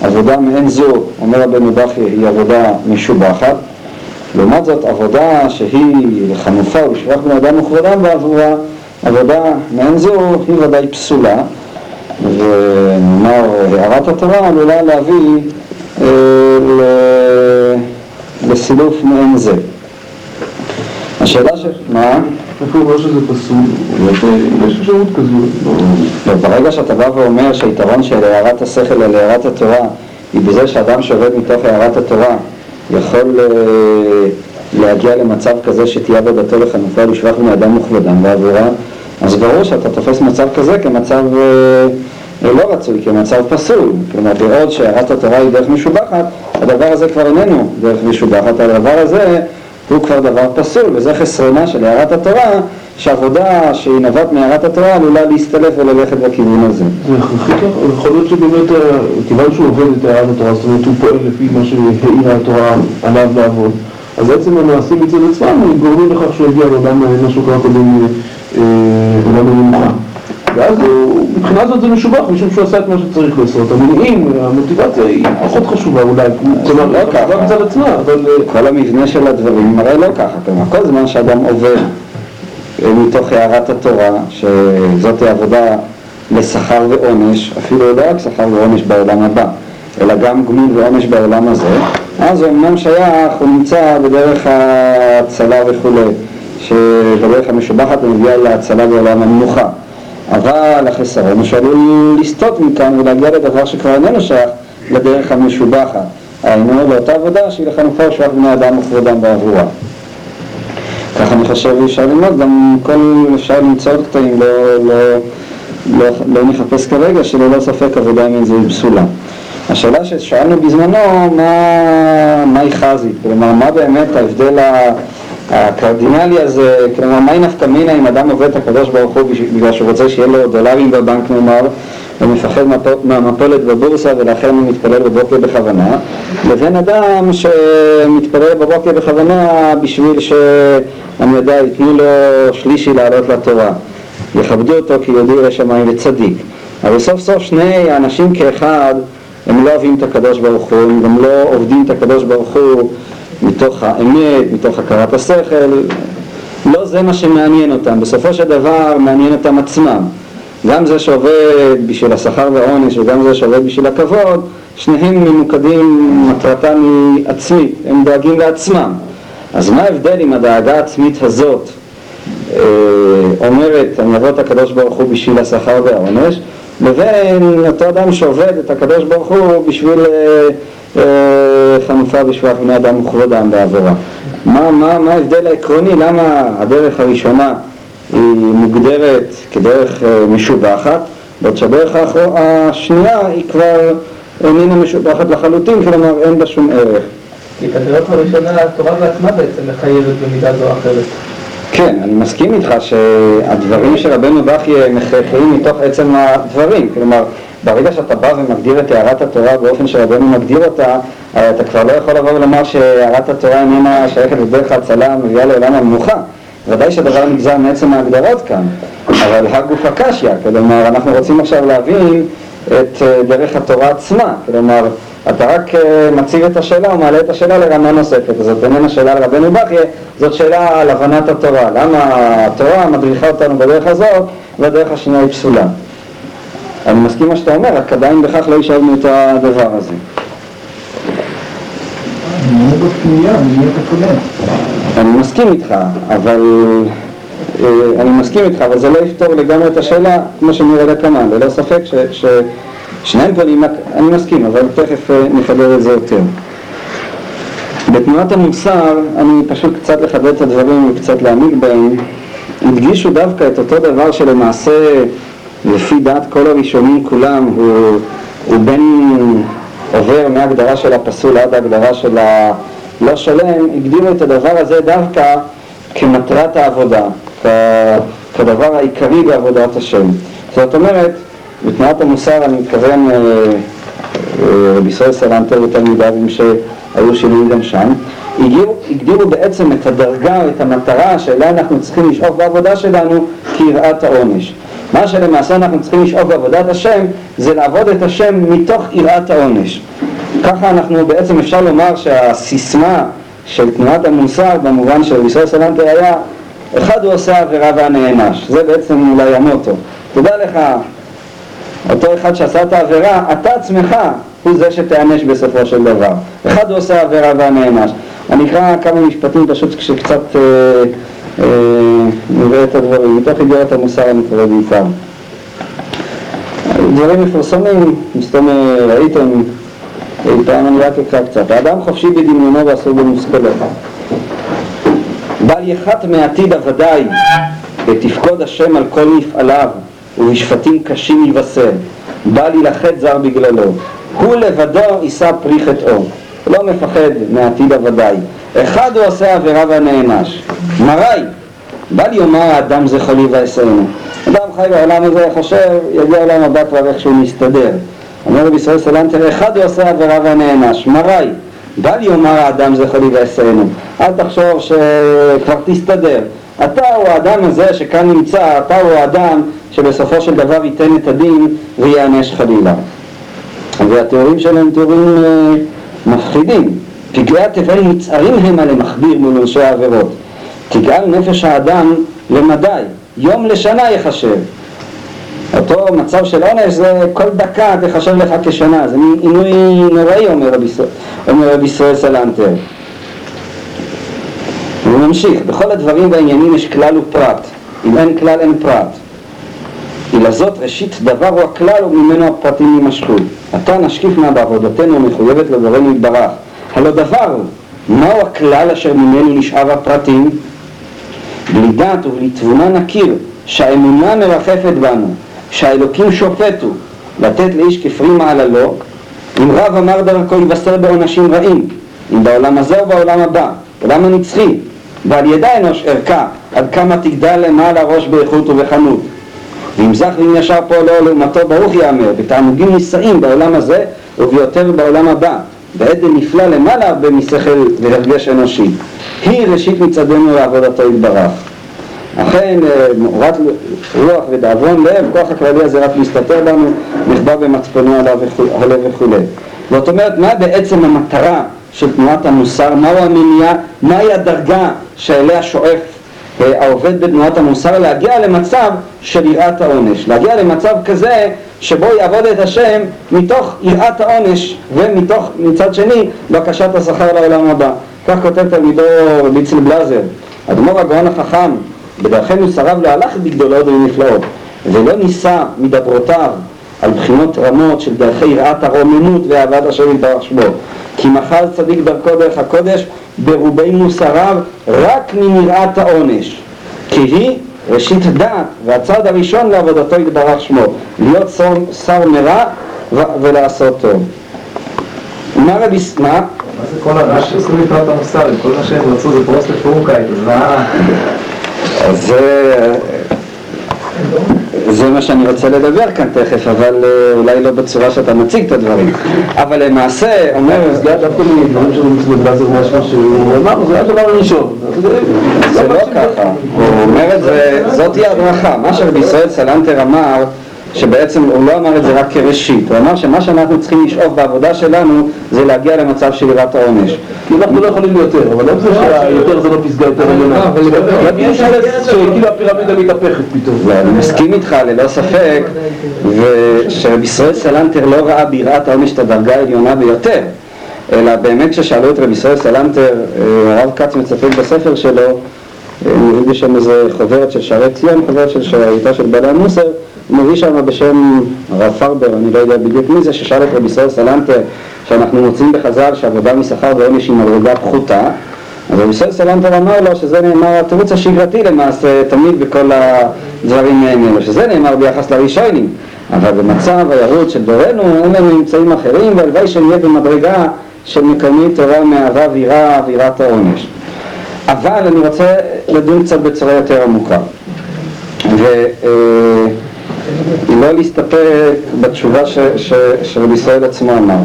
עבודה מעין זו, אומר רבנו בכי, היא עבודה משובחת. לעומת זאת, עבודה שהיא חנופה ושבח בני אדם וכבודם בעבורה, עבודה מעין זו היא ודאי פסולה. ונאמר, הערת התורה עלולה להביא לסילוף מעין זה. השאלה ש... מה? איפה הוא שזה פסול? יש אפשרות כזו. לא, ברגע שאתה בא ואומר שהיתרון של הערת השכל על הערת התורה היא בזה שאדם שעובד מתוך הערת התורה יכול להגיע למצב כזה שתהיה עבודתו לחנופה ולשבח בני אדם וכבודם ועבורה אז ברור שאתה תופס מצב כזה כמצב לא רצוי, כמצב פסול. כלומר, בעוד שהערת התורה היא דרך משובחת, הדבר הזה כבר איננו דרך משובחת, הדבר הזה הוא כבר דבר פסול, וזה חסרונה של הערת התורה, שעבודה שהיא נבט מהערת התורה עלולה להסתלף וללכת בכיוון הזה. יכול להיות שבאמת, כיוון שהוא עובד את הערת התורה, זאת אומרת הוא פועל לפי מה שהעירה התורה עליו לעבוד, אז בעצם המעשים מצד עצמם גורמים לכך שהוא יגיע לעולם, מה שהוא קרא קודם, עולם המנוחה. ואז הוא, מבחינה זאת זה משובח, משום שהוא עשה את מה שצריך לעשות. המניעים, המוטיבציה היא פחות חשובה אולי, כלומר, לא ככה, לא מצד עצמה, אבל... כל המבנה של הדברים מראה לא ככה, כלומר, כל זמן שאדם עובד מתוך הערת התורה, שזאת עבודה לשכר ועונש, אפילו לא רק שכר ועונש בעולם הבא, אלא גם גמול ועונש בעולם הזה, אז הוא אמנם שייך, הוא נמצא בדרך ההצלה וכולי, שבדרך המשובחת הוא מגיע להצלה בעולם המנוחה. אבל החיסרון שעלול לסטות מכאן ולהגיע לדבר שכבר איננו שייך לדרך המשובחת. היינו לאותה עבודה שהיא לחנופה ושבח בני אדם וכבודם בעבורה. ככה אני חושב אפשר ללמוד, גם כל אפשר למצוא קטעים, לא, לא, לא, לא נחפש כרגע, שללא ספק עבודה מן זה פסולה. השאלה ששאלנו בזמנו, מה, מהי חזית? כלומר, מה באמת ההבדל. הקרדינלי הזה, כלומר, מהי נפקא מינה אם אדם עובד את הקדוש ברוך הוא בגלל שהוא רוצה שיהיה לו דולרים בבנק נאמר, ומפחד מהמפולת בבורסה ולכן הוא מתפלל בבוקר בכוונה, לבין אדם שמתפלל בבוקר בכוונה בשביל שאני יודע, ייתנו לו שלישי לעלות לתורה, יכבדו אותו כי ירא שמיים וצדיק. אבל סוף סוף שני האנשים כאחד הם לא אוהבים את הקדוש ברוך הוא, הם גם לא עובדים את הקדוש ברוך הוא מתוך האמת, מתוך הכרת השכל, לא זה מה שמעניין אותם, בסופו של דבר מעניין אותם עצמם. גם זה שעובד בשביל השכר והעונש וגם זה שעובד בשביל הכבוד, שניהם ממוקדים, מטרתם היא עצמית, הם דואגים לעצמם. אז מה ההבדל אם הדאגה העצמית הזאת? אה, אומרת, אני אעבוד את הקדוש ברוך הוא בשביל השכר והעונש, לבין אותו אדם שעובד את הקדוש ברוך הוא בשביל אה, אה, חנופה בשבח בני אדם וכבודם בעבירה. מה, מה, מה ההבדל העקרוני? למה הדרך הראשונה היא מוגדרת כדרך אה, משובחת, בעוד שהדרך השנייה היא כבר איננה משובחת לחלוטין, כלומר אין בה שום ערך. כי את הראשונה התורה בעצמה בעצם מחייבת במידה זו או אחרת. כן, אני מסכים איתך שהדברים של רבנו בכי הם הכרחיים מתוך עצם הדברים, כלומר ברגע שאתה בא ומגדיר את הערת התורה באופן שרבנו מגדיר אותה, הרי אתה כבר לא יכול לבוא ולומר שהערת התורה איננה שייכת לדרך ההצלה המביאה לעולם המנוחה. ודאי שהדבר נגזר מעצם ההגדרות כאן, אבל הגוף הקשיא, כלומר אנחנו רוצים עכשיו להבין את אה, דרך התורה עצמה, כלומר אתה רק אה, מציג את השאלה ומעלה את השאלה לרמה נוספת, זאת איננה שאלה לרבנו בכיה, זאת שאלה על הבנת התורה, למה התורה מדריכה אותנו בדרך הזאת והדרך השנייה היא פסולה. אני מסכים מה שאתה אומר, רק עדיין בכך לא השבנו את הדבר הזה. אני מסכים איתך, אבל... אה, אני מסכים איתך, אבל זה לא יפתור לגמרי את השאלה, כמו שנראה לקמן, ללא ספק ש... ש... שניהם פונים, אני מסכים, אבל תכף אה, נחבר את זה יותר. בתנועת המוסר, אני פשוט קצת לחדד את הדברים וקצת להעמיק בהם, הדגישו דווקא את אותו דבר שלמעשה, לפי דעת כל הראשונים כולם, הוא, הוא בין עובר מההגדרה של הפסול עד ההגדרה של הלא שלם, הגדירו את הדבר הזה דווקא כמטרת העבודה, כ- כדבר העיקרי בעבודת השם. זאת אומרת, בתנועת המוסר אני מתכוון אה, אה, רבי ישראל סלנטר ותלמידיו שהיו שינויים גם שם, הגדירו, הגדירו בעצם את הדרגה, את המטרה שאליה אנחנו צריכים לשאוף בעבודה שלנו כיראת העונש. מה שלמעשה אנחנו צריכים לשאוף בעבודת השם זה לעבוד את השם מתוך יראת העונש. ככה אנחנו בעצם אפשר לומר שהסיסמה של תנועת המוסר במובן של רבי ישראל סלנטר היה אחד הוא עושה עבירה והנענש, זה בעצם אולי המוטו. תדע לך, אותו אחד שעשה את העבירה, אתה עצמך הוא זה שתיענש בסופו של דבר. אחד עושה עבירה והנענש. אני אקרא כמה משפטים פשוט כשקצת אה, אה, נראה את הדברים, מתוך ידיעות המוסר קורא בעיקר. דברים מפורסמים, מסתום ראיתם אי פעם אני רק אקרא קצת. האדם חופשי בדמיונו ואסור במושכלו. בל יחת מעתיד הוודאי ותפקוד השם על כל מפעליו ובשפטים קשים יבשר. בל יילחץ זר בגללו. הוא לבדו יישא פרי חטאו. לא מפחד מעתיד הוודאי. אחד הוא עושה עבירה והנענש. מראי, בל יאמר האדם זכר לי ואעשנו. אדם חי בעולם הזה חושב, יגיע עולם הבא כבר איכשהו מסתדר. אומר רבי ישראל סלנטר, אחד הוא עושה עבירה והנענש. מראי, בל יאמר האדם זכר לי ואעשנו. אל תחשוב שכבר תסתדר. אתה הוא האדם הזה שכאן נמצא, אתה הוא האדם שבסופו של דבר ייתן את הדין ויענש חלילה. והתיאורים שלהם תיאורים אה, מפחידים. פגעי התבל מצערים המה למכביר מול עונשי העבירות. תגאל נפש האדם למדי, יום לשנה יחשב. אותו מצב של עונש זה כל דקה תחשב לך כשנה, זה עינוי נוראי אומר רבי ישראל סלנטר. הוא ממשיך, בכל הדברים והעניינים יש כלל ופרט, אם אין כלל אין פרט. אלא זאת ראשית דבר הוא הכלל וממנו הפרטים יימשכו. עתה נשקיף נא בעבודתנו המחויבת לבורנו יתברך. הלא דבר מהו הכלל אשר ממנו נשאר הפרטים? בלי דעת ובלי תבונה נכיר שהאמונה מרחפת בנו, שהאלוקים שופטו, לתת לאיש כפרי מעללו, אם רב אמר דרכו יבשר בעונשים רעים, אם בעולם הזה או בעולם הבא, עולם הנצחי, ועל ידע אנוש ערכה, עד כמה תגדל למעלה ראש באיכות ובחנות. ואם זך ואם ישר פועלו לעומתו ברוך יאמר, בתענוגים נישאים בעולם הזה וביותר בעולם הבא, בעדן נפלא למעלה הרבה משכל והרגש אנושי. היא ראשית מצעדנו לעבודתו יתברך. אכן אה, מורת רוח ודאבון לב, כוח הכללי הזה רק מסתתר בנו, נחבא במצפונו עליו וכולי. זאת אומרת, מה בעצם המטרה של תנועת המוסר, מהו המניע, מהי הדרגה שאליה שואף אה, העובד בתנועת המוסר להגיע למצב של יראת העונש, להגיע למצב כזה שבו יעבוד את השם מתוך יראת העונש ומתוך מצד שני בקשת השכר לעולם הבא. כך כותב תלמידו רבי צל בלזר, אדמו"ר הגאון החכם בדרכנו שרב להלך בגדולות ובנפלאות ולא נישא מדברותיו על בחינות רמות של דרכי יראת הרוממות ואהבת השם יתברך שמו כי מחל צדיק דרכו דרך הקודש ברובי מוסריו רק מנראת העונש כי היא ראשית דעת והצעד הראשון לעבודתו יתברך שמו להיות שר, שר מרע ו- ולעשות טוב מה רבי... מה? מה זה כל הרעש שעושים לקראת המוסר? כל מה שהם רצו זה פרוס לפורקאית, אז מה... אז זה... זה מה שאני רוצה לדבר כאן תכף, אבל אה, אולי לא בצורה שאתה מציג את הדברים. אבל למעשה, אומר... זה דווקא מדברים של מצוות משהו שהוא אמר, זה הדבר הראשון. זה לא ככה, הוא אומר את זה, זאת היא הדרכה. מה שרבי ישראל סלנטר אמר, שבעצם הוא לא אמר את זה רק כראשית, הוא אמר שמה שאנחנו צריכים לשאוף בעבודה שלנו זה להגיע למצב של יראת העונש. כי אנחנו לא יכולים יותר, אבל לא זה שהיותר זה לא פסגה יותר עליונה. להגיד שכאילו הפירמידה מתהפכת פתאום. ואני מסכים איתך ללא ספק, ושרבי ישראל סלנטר לא ראה ביראת העונש את הדרגה העליונה ביותר, אלא באמת כששאלו את רבי ישראל סלנטר, אה, הרב כץ מצטט בספר שלו, אה, הוא מביא שם איזה חוברת של שערי ציון, חוברת של שהייתה של בעלי המוסר, מביא שם בשם הרב פרבר, אני לא יודע בדיוק מי זה, ששאל את רבי ישראל סלנטר, שאנחנו מוצאים בחז"ל שעבודה משכר ועונש היא מדרגה פחותה, אז רבי ישראל סלנטר אמר לו שזה נאמר התירוץ השגרתי למעשה תמיד בכל הדברים האלה, שזה נאמר ביחס לראשונים, אבל במצב הירוד של דורנו אין לנו אמצעים אחרים והלוואי שנהיה במדרגה של מקיימי תורה מאהבה ויראה ויראת העונש. אבל אני רוצה לדון קצת בצורה יותר עמוקה ולא להסתפק בתשובה שרבי ישראל עצמו אמר.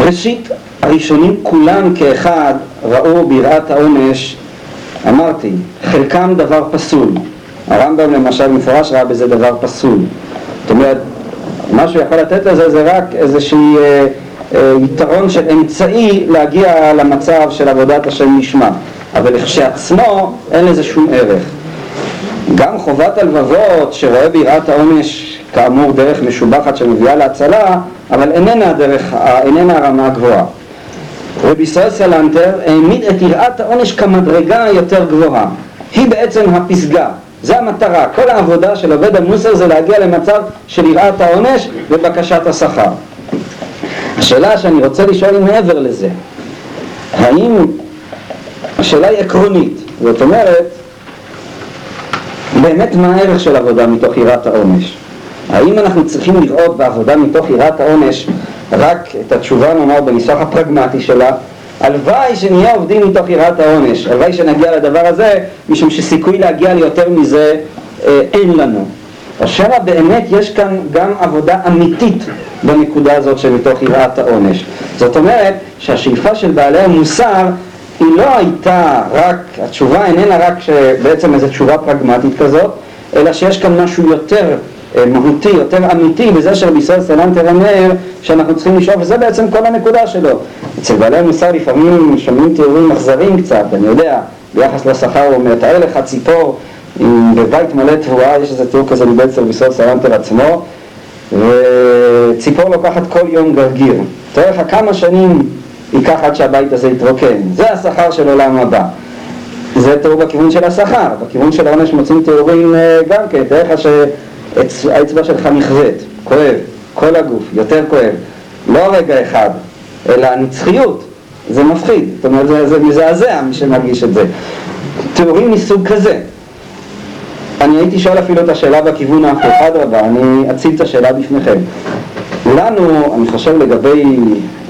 ראשית, הראשונים כולם כאחד ראו ביראת העונש, אמרתי, חלקם דבר פסול. הרמב"ם למשל במפורש ראה בזה דבר פסול. זאת אומרת, מה שהוא יכול לתת לזה זה רק איזשהו אה, אה, יתרון של אמצעי להגיע למצב של עבודת השם נשמע, אבל כשעצמו אין לזה שום ערך. גם חובת הלבבות שרואה ביראת העונש כאמור דרך משובחת שמביאה להצלה, אבל איננה, דרך, איננה הרמה הגבוהה. רבי ישראל סלנטר העמיד את יראת העונש כמדרגה היותר גבוהה. היא בעצם הפסגה, זה המטרה. כל העבודה של עובד המוסר זה להגיע למצב של יראת העונש ובקשת השכר. השאלה שאני רוצה לשאול היא מעבר לזה. האם, השאלה היא עקרונית, זאת אומרת, באמת מה הערך של עבודה מתוך יראת העונש? האם אנחנו צריכים לראות בעבודה מתוך יראת העונש רק את התשובה נאמר בניסוח הפרגמטי שלה הלוואי שנהיה עובדים מתוך יראת העונש, הלוואי שנגיע לדבר הזה משום שסיכוי להגיע ליותר מזה אה, אין לנו. השאלה באמת יש כאן גם עבודה אמיתית בנקודה הזאת שמתוך יראת העונש. זאת אומרת שהשאיפה של בעלי המוסר היא לא הייתה רק, התשובה איננה רק בעצם איזו תשובה פרגמטית כזאת, אלא שיש כאן משהו יותר אה, מהותי, יותר אמיתי, בזה שרבי ישראל סלנטר אומר שאנחנו צריכים לשאוף, וזה בעצם כל הנקודה שלו. אצל בעלי המוסר לפעמים שומעים תיאורים אכזריים קצת, אני יודע, ביחס לשכר הוא אומר, תאר לך ציפור בבית מלא תבואה, יש איזה תיאור כזה מבית רבי ישראל סלנטר עצמו, וציפור לוקחת כל יום גרגיר. תאר לך כמה שנים ייקח עד שהבית הזה יתרוקן. זה השכר של עולם הבא. זה תיאור בכיוון של השכר, בכיוון של העונש מוצאים תיאורים אה, גם כן, תאר לך שהאצבע שלך נכווית, כואב, כל הגוף, יותר כואב, לא רגע אחד, אלא הנצחיות, זה מפחיד, זאת אומרת זה, זה מזעזע מי שמרגיש את זה. תיאורים מסוג כזה. אני הייתי שואל אפילו את השאלה בכיוון ההפוך, אדרבה, אני אציג את השאלה בפניכם. לנו, אני חושב לגבי,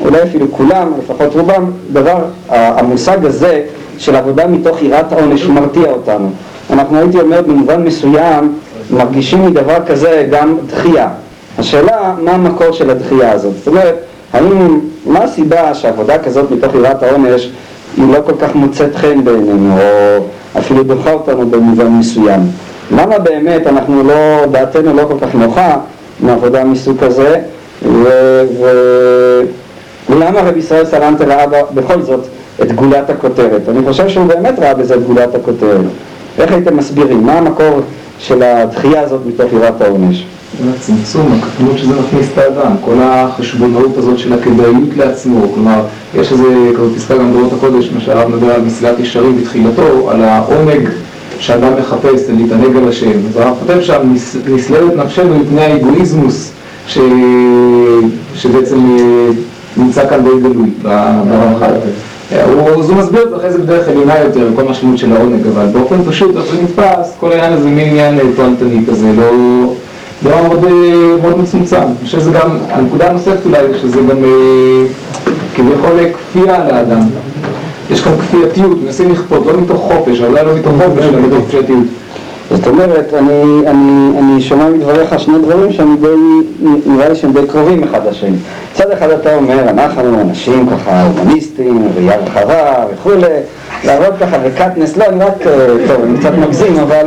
אולי אפילו כולם, לפחות רובם, דבר, המושג הזה של עבודה מתוך יראת העונש מרתיע אותנו. אנחנו הייתי אומר במובן מסוים, מרגישים מדבר כזה גם דחייה. השאלה, מה המקור של הדחייה הזאת? זאת אומרת, האם, מה הסיבה שעבודה כזאת מתוך יראת העונש היא לא כל כך מוצאת חן בעינינו, או אפילו דוחה אותנו במובן מסוים? למה באמת אנחנו לא, דעתנו לא כל כך נוחה מעבודה מסוג כזה, ולמה רבי ישראל סלנטר ראה בכל זאת את גולת הכותרת. אני חושב שהוא באמת ראה בזה את גולת הכותרת. איך הייתם מסבירים? מה המקור של הדחייה הזאת מתוך יראת העונש? הצמצום, הקטנות שזה מכניס את האדם, כל החשבונאות הזאת של הכדאיות לעצמו, כלומר, יש איזה כזאת פסקה גם בדורות הקודש, מה שהרב מדבר על מסילת ישרים בתחילתו, על העונג שאדם מחפש להתענג על השם. אז כותב שם, "נס- נסללת נפשנו מפני האגואיזמוס ש... שבעצם אה, נמצא כאן די גלוי ברמח"ל. אז הוא מסביר את זה אחרי זה בדרך עליונה יותר, כל משמעות של העונג, אבל באופן פשוט, איך זה נתפס, כל העניין הזה מין עניין אה, תועלתני כזה, לא... דבר מאוד, אה, מאוד מצומצם. אני חושב שזה גם, הנקודה הנוספת אולי, שזה גם אה, כביכול כפייה לאדם. יש כאן כפייתיות, מנסים לכפות, לא מתוך חופש, אולי לא מתוך חופש, אלא מתוך כפייתיות. זאת אומרת, אני, אני, אני שומע מדבריך שני דברים שהם די, נראה לי שהם די קרובים אחד לשני. מצד אחד אתה אומר, אנחנו אנשים ככה הומניסטים, ראייה רחבה וכולי, לעבוד ככה וקטנס, לא, אני רק, אה, טוב, אני קצת מגזים, אבל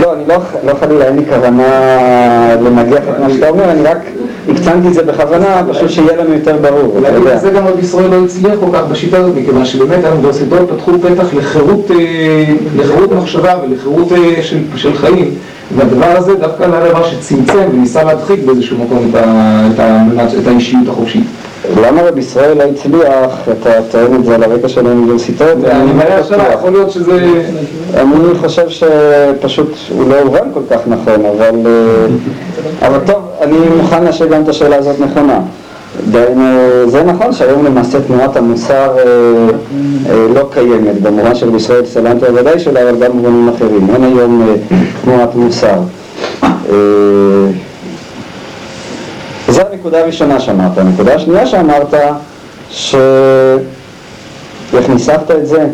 לא, אני לא, לא חלילה, אין לי כוונה לנגח את מה שאתה אומר, אני רק הקצנתי את זה בכוונה, פשוט שיהיה לנו יותר ברור, אתה יודע. זה גם רבי ישראל לא הצליח כל כך בשיטה הזאת, מכיוון שבאמת האוניברסיטאות פתחו פתח לחירות, אה, לחירות מחשבה ולחירות אה, של, של חיים, והדבר הזה דווקא היה דבר שצמצם וניסה להדחיק באיזשהו מקום את, ה, את, ה, את האישיות החופשית. למה רבי ישראל לא הצליח, אתה טוען את זה על הרקע של האוניברסיטאות? אני לא מראה השאלה, בטוח. יכול להיות שזה... אני חושב שפשוט הוא לא הובן כל כך נכון, אבל, אה, אבל טוב, אני מוכן להשאיר גם את השאלה הזאת נכונה. דהיינו, זה נכון שהיום למעשה תנועת המוסר אה, אה, לא קיימת, במובן של ישראל סלנטר ודאי שלה, אבל גם במובנים אחרים. אין היום אה, תנועת מוסר. זו הנקודה הראשונה שאמרת. הנקודה השנייה שאמרת, ש... איך ניסחת את זה?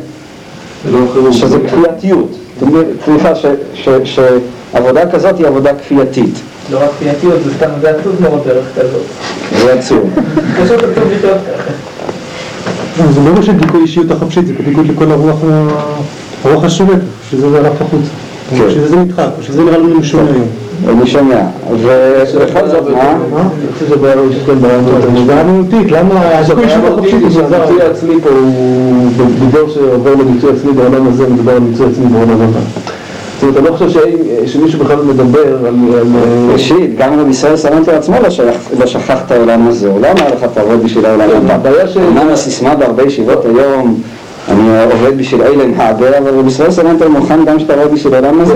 זה לא. שזה כפייתיות. אומרת, סליחה, ש- ש- שעבודה כזאת היא עבודה כפייתית. לא רק כפייתיות, זה סתם, זה עצוב מאוד דרך כזאת. זה עצוב. פשוט עצוב לחיות ככה. זה לא של דיכוי אישיות החופשית, זה בניגוד לכל הרוח, השולטת, שזה זה הלך החוצה. כן. שזה זה נדחק, שזה נראה לנו משונה היום. אני שומע. ובכל זאת, מה? לא זה בעיה מהותית, למה הדיכוי אישיות החופשית הוא זר? המיצוי העצמי פה הוא בדור שעובר למיצוי עצמי בעולם הזה, מדבר על מיצוי עצמי בעולם הבא. זאת אומרת, אני לא חושב שמישהו בכלל מדבר על... אה, ראשית, גם רבי ישראל סלנטר עצמו לא לא שכח את העולם הזה, הוא לא אמר לך תעבוד בשביל העולם הבא. הבעיה ש- אומנם הסיסמה בהרבה ישיבות היום, אני עובד בשביל אילן האבר, אבל רבי ישראל סלנטר מוכן גם שתעבוד בשביל העולם הזה,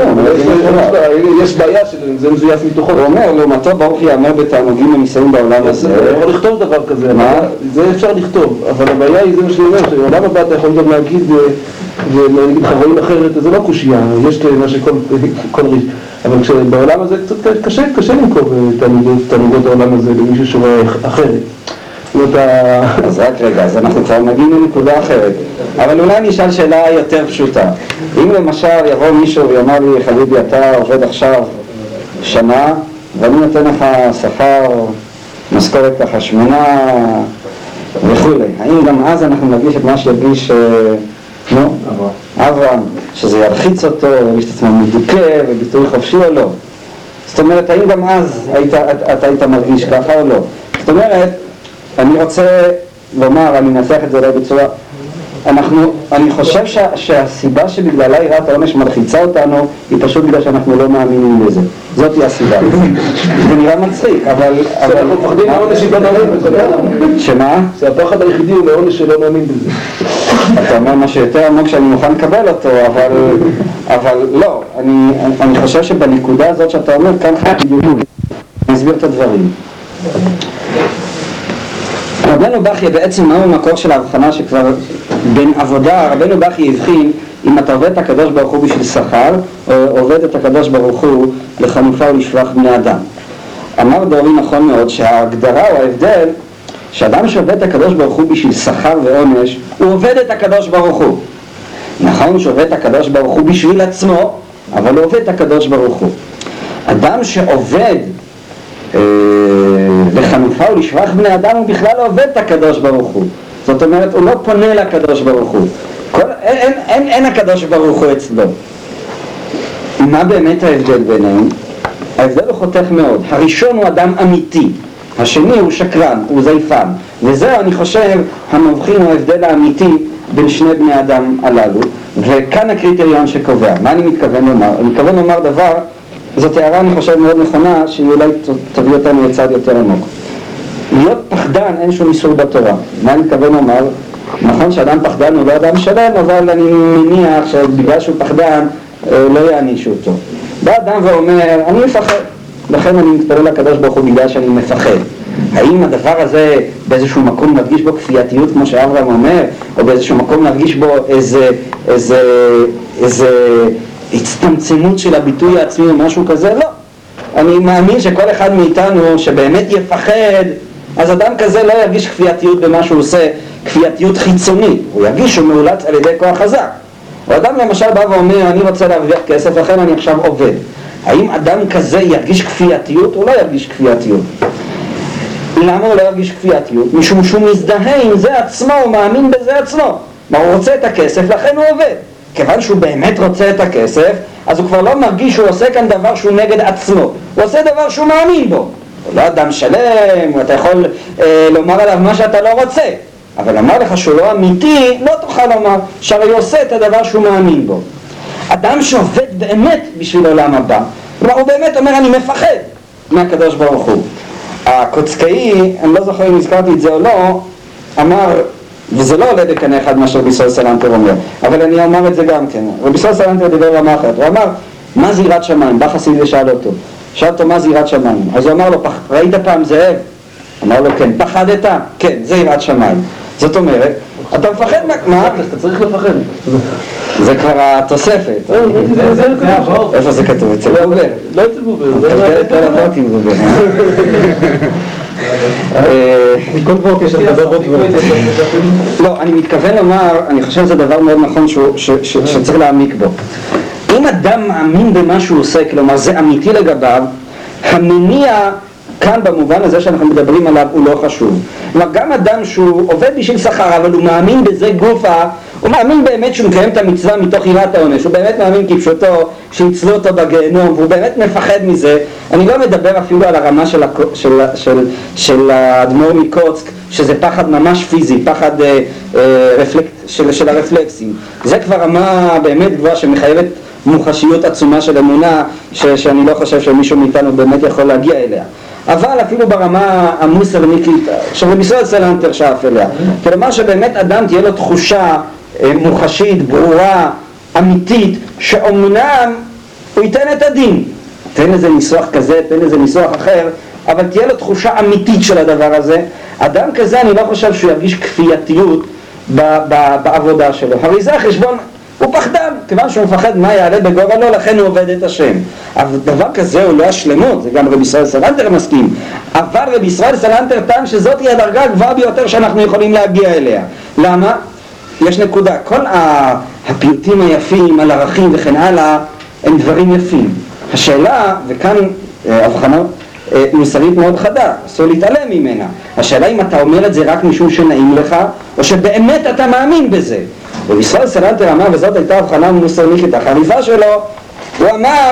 יש- בעיה שזה מזויף מתוכו. הוא אומר, לעומתו ברוך ייאמר בתענוגים ונישאים בעולם אתה הזה. יכול לכתוב דבר כזה, מה? זה אפשר לכתוב, אבל הבעיה היא זה מה שאני אומר, שבעולם הבא אתה יכול גם להגיד, אה, ולהגיד לך רואים אחרת, זה לא קושייה, יש מה שכל כל ריש, אבל כשבעולם הזה קצת קשה, קשה למכור אה, תענוגות העולם הזה למישהו שרואה אחרת. זאת אומרת, ה- אז רק רגע, אז אנחנו כבר מגיעים לנקודה אחרת. אבל אולי אני אשאל שאלה יותר פשוטה. אם למשל יבוא מישהו ויאמר לי, חביבי, אתה עובד עכשיו שנה, ואני נותן לך שכר, משכורת ככה שמונה וכולי. האם גם אז אנחנו נגיש את מה שיגיש, אה, נו, אברהם, שזה ירחיץ אותו, ירגיש את עצמו מדוכא וביטוי חופשי או לא? זאת אומרת, האם גם אז היית, אתה, אתה היית מרגיש ככה או לא? זאת אומרת, אני רוצה לומר, אני אנסח את זה אולי בצורה... אנחנו, אני חושב שה, שהסיבה שבגללה יראת העונש מלחיצה אותנו היא פשוט בגלל שאנחנו לא מאמינים בזה. זאת היא הסיבה. זה נראה מצחיק, אבל... אנחנו מפחדים מהעונש שלא מאמין בזה. שמה? שהפחד היחידי הוא מעונש שלא מאמין בזה. אתה אומר משהו יותר עמוק שאני מוכן לקבל אותו, אבל, אבל לא, אני, אני חושב שבנקודה הזאת שאתה אומר, כאן חייב בדיוק. אני אסביר את הדברים. רבנו בכי בעצם מהו המקור של ההבחנה שכבר בין עבודה, רבנו בכי הבחין אם אתה עובד את הקדוש ברוך הוא בשביל שכר או עובד את הקדוש ברוך הוא לחנופה ולשלוח בני אדם. אמר דורי נכון מאוד שההגדרה או ההבדל שאדם שעובד את הקדוש ברוך הוא בשביל שכר ועונש הוא עובד את הקדוש ברוך הוא נכון שעובד את הקדוש ברוך הוא בשביל עצמו אבל הוא עובד את הקדוש ברוך הוא אדם שעובד לחנופה ולשבח בני אדם הוא בכלל לא עובד את הקדוש ברוך הוא זאת אומרת הוא לא פונה לקדוש ברוך הוא כל, אין, אין, אין, אין הקדוש ברוך הוא אצלו מה באמת ההבדל ביניהם? ההבדל הוא חותך מאוד הראשון הוא אדם אמיתי השני הוא שקרן, הוא זייפן וזה אני חושב המבחין הוא ההבדל האמיתי בין שני בני אדם הללו, וכאן הקריטריון שקובע. מה אני מתכוון לומר? אני מתכוון לומר דבר, זאת הערה אני חושב מאוד נכונה, שהיא אולי תביא אותנו לצד יותר עמוק. להיות פחדן אין שום איסור בתורה. מה אני מתכוון לומר? נכון שאדם פחדן הוא לא אדם שלם, אבל אני מניח שבגלל שהוא פחדן אה, לא יענישו אותו. בא אדם ואומר, אני מפחד, לכן אני מתפלל לקדוש ברוך הוא בגלל שאני מפחד. האם הדבר הזה באיזשהו מקום נרגיש בו כפייתיות כמו שאברהם אומר, או באיזשהו מקום נרגיש בו איזה, איזה, איזה הצטמצמות של הביטוי העצמי או משהו כזה? לא. אני מאמין שכל אחד מאיתנו שבאמת יפחד, אז אדם כזה לא ירגיש כפייתיות במה שהוא עושה, כפייתיות חיצונית, הוא ירגיש שהוא מאולץ על ידי כוח חזק. או אדם למשל בא ואומר, אני רוצה להרוויח כסף, לכן אני עכשיו עובד. האם אדם כזה ירגיש כפייתיות? הוא לא ירגיש כפייתיות. למה הוא לא ירגיש כפייתיות? משום שהוא מזדהה עם זה עצמו, הוא מאמין בזה עצמו. מה, הוא רוצה את הכסף, לכן הוא עובד. כיוון שהוא באמת רוצה את הכסף, אז הוא כבר לא מרגיש שהוא עושה כאן דבר שהוא נגד עצמו. הוא עושה דבר שהוא מאמין בו. הוא לא אדם שלם, אתה יכול אה, לומר עליו מה שאתה לא רוצה. אבל אמר לך שהוא לא אמיתי, לא תוכל לומר שהרי הוא עושה את הדבר שהוא מאמין בו. אדם שעובד באמת בשביל עולם הבא, כלומר הוא באמת אומר אני מפחד מהקדוש ברוך הוא. הקוצקאי, אני לא זוכר אם הזכרתי את זה או לא, אמר, וזה לא עולה בקנה אחד מה שרבי סול סלנטר אומר, אבל אני אומר את זה גם כן. רבי סול סלנטר דיבר רמה אחרת, הוא אמר, מה זה יראת שמיים? בא חסיד ושאל אותו. שאל אותו מה זה יראת שמיים? אז הוא אמר לו, ראית פעם זאב? אמר לו כן. פחדת? כן, זה יראת שמיים. זאת אומרת, אתה מפחד מה... מה? אתה צריך לפחד. זה כבר התוספת. איפה זה כתוב? אצל גובר? לא אצל גובר. אתה יותר לבוא עם גובר. כל בוקר שאתה מדבר עוד. לא, אני מתכוון לומר, אני חושב שזה דבר מאוד נכון שצריך להעמיק בו. אם אדם מאמין במה שהוא עושה, כלומר זה אמיתי לגביו, המניע כאן במובן הזה שאנחנו מדברים עליו הוא לא חשוב. כלומר גם אדם שהוא עובד בשביל שכר אבל הוא מאמין בזה גופה, הוא מאמין באמת שהוא מקיים את המצווה מתוך יראת העונש, הוא באמת מאמין כפשוטו שיצלו אותו בגיהנום והוא באמת מפחד מזה. אני לא מדבר אפילו על הרמה של, הכ... של, של, של האדמו"ר מקוצק שזה פחד ממש פיזי, פחד אה, אה, רפלק... של, של הרפלקסים. זה כבר רמה באמת גבוהה שמחייבת מוחשיות עצומה של אמונה ש, שאני לא חושב שמישהו מאיתנו באמת יכול להגיע אליה. אבל אפילו ברמה המוסרניקית, שרבי ישראל סלנטר שאף אליה, כלומר שבאמת אדם תהיה לו תחושה אה, מוחשית, ברורה, אמיתית, שאומנם הוא ייתן את הדין, תן איזה ניסוח כזה, תן איזה ניסוח אחר, אבל תהיה לו תחושה אמיתית של הדבר הזה, אדם כזה אני לא חושב שהוא ירגיש כפייתיות בעבודה שלו, הרי זה החשבון הוא פחדן, כיוון שהוא מפחד מה יעלה בגורלו, לכן הוא עובד את השם. אבל דבר כזה הוא לא השלמות, זה גם רבי ישראל סלנטר מסכים. אבל רבי ישראל סלנטר טען שזאת היא הדרגה הגבוהה ביותר שאנחנו יכולים להגיע אליה. למה? יש נקודה, כל הפיוטים היפים על ערכים וכן הלאה, הם דברים יפים. השאלה, וכאן אה, הבחנה אה, מוסרית מאוד חדה, אסור להתעלם ממנה. השאלה אם אתה אומר את זה רק משום שנעים לך, או שבאמת אתה מאמין בזה. וישראל סלנטר אמר, וזאת הייתה הבחנה מוסרניקית החריפה שלו, הוא אמר,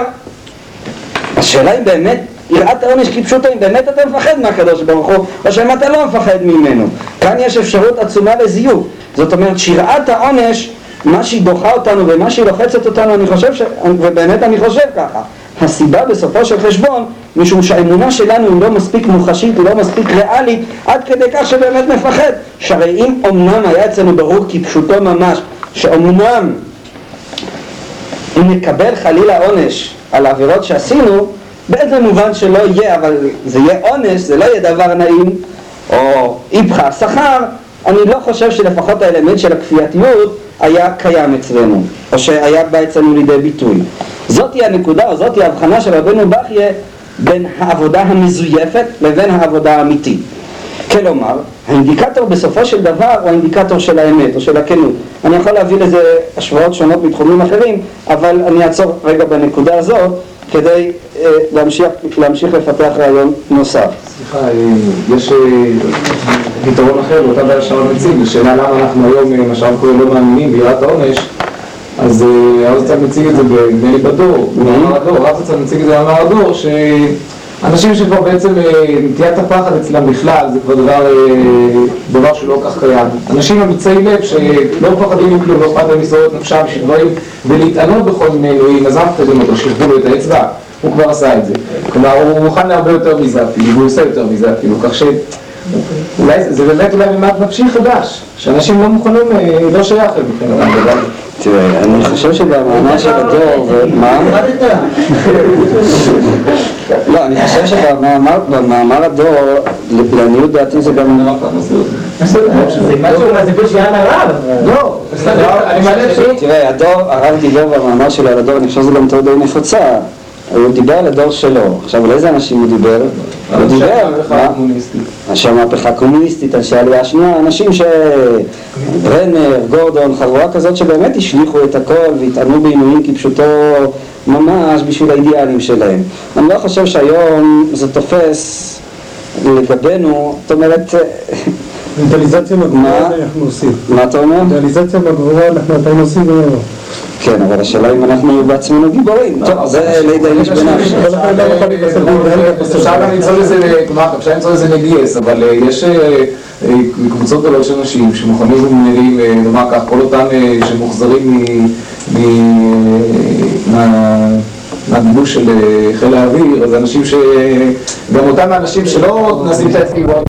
השאלה אם באמת יראת העונש כפשוטו, אם באמת אתה מפחד מהקדוש ברוך הוא, או שאם אתה לא מפחד ממנו. כאן יש אפשרות עצומה לזיוף. זאת אומרת, שיראת העונש, מה שהיא דוחה אותנו ומה שהיא לוחצת אותנו, אני חושב ש... ובאמת אני חושב ככה. הסיבה בסופו של חשבון, משום שהאמונה שלנו היא לא מספיק מוחשית, היא לא מספיק ריאלית, עד כדי כך שבאמת מפחד. שהרי אם אמנם היה אצלנו ברור כפשוטו ממש, שאומנם אם נקבל חלילה עונש על העבירות שעשינו, באיזה מובן שלא יהיה, אבל זה יהיה עונש, זה לא יהיה דבר נעים, או איפכא שכר, אני לא חושב שלפחות האלמנט של הכפייתיות היה קיים אצלנו, או שהיה בא אצלנו לידי ביטוי. זאתי הנקודה, או זאתי ההבחנה של רבנו בכיה בין העבודה המזויפת לבין העבודה האמיתית. כלומר, האינדיקטור בסופו של דבר הוא האינדיקטור של האמת או של הכנות. אני יכול להביא לזה השוואות שונות מתחומים אחרים, אבל אני אעצור רגע בנקודה הזאת כדי אה, להמשיך, להמשיך לפתח רעיון נוסף. סליחה, אה, יש אה, פתרון אחר לאותה בעיה שהרב מציג, לשאלה למה אנחנו היום, אה, מה שהרב לא מאמינים ביראת העונש, אז אה, הרב זצ"ל מציג את זה בנדמה לי בדור, הדור, הרב זצ"ל מציג את זה במאמר הדור, אנשים שכבר בעצם אה, נטיית הפחד אצלם בכלל זה כבר דבר, אה, דבר שלא כל כך קיים. אנשים אמיצי לב שלא מפחדים מכלום, לא אכפת להם לשרוד את נפשם בשביל דברים ולהתענות בכל מיני אלוהים, אז אף אחד לא אותו, שירדו לו את האצבע, הוא כבר עשה את זה. כלומר, הוא מוכן להרבה יותר מזה אפילו, והוא עושה יותר מזה אפילו, כך ש... אולי זה- זה באמת אולי ממד נפשי חדש, שאנשים לא מוכנים, אה, לא שייך מבחינתם. תראה, אני חושב שבמאמר של הדור, זה- מה? לא, אני חושב שבמאמר במאמר הדור, לעניות דעתי זה גם... זה משהו מהסיפור של יאללה רב. לא, בסדר, אני מעלה שאלות. תראה, הדור, הרב דיבר במאמר שלו על הדור, אני חושב שזו גם טעות די נפוצה. הוא דיבר על הדור שלו. עכשיו, על איזה אנשים הוא דיבר? הוא דיבר? אנשי המהפכה הקומוניסטית, אנשי העלייה השנייה, אנשים ש... ברנר, גורדון, חבורה כזאת שבאמת השליכו את הכל והטענו בעינויים כפשוטו ממש בשביל האידיאלים שלהם. אני לא חושב שהיום זה תופס לגבינו, זאת אומרת, מנטליזציה? בגבורה אנחנו עושים. מה אתה אומר? מנטליזציה בגבורה אנחנו עדיין עושים היום. כן, אבל השאלה אם אנחנו בעצמנו גיבורים. טוב, זה לידי איש לא לבית אפשר גם למצוא לזה, כלומר, אפשר למצוא לזה נגייס, אבל אה, יש אה, אה, קבוצות גדולות של אנשים שמוכנים, אה, נאמר כך, כל אותם אה, שמוחזרים מ- מ- מה- מהגיבוש של אה, חיל האוויר, אז אנשים ש... גם אותם האנשים שלא נשים את האצבע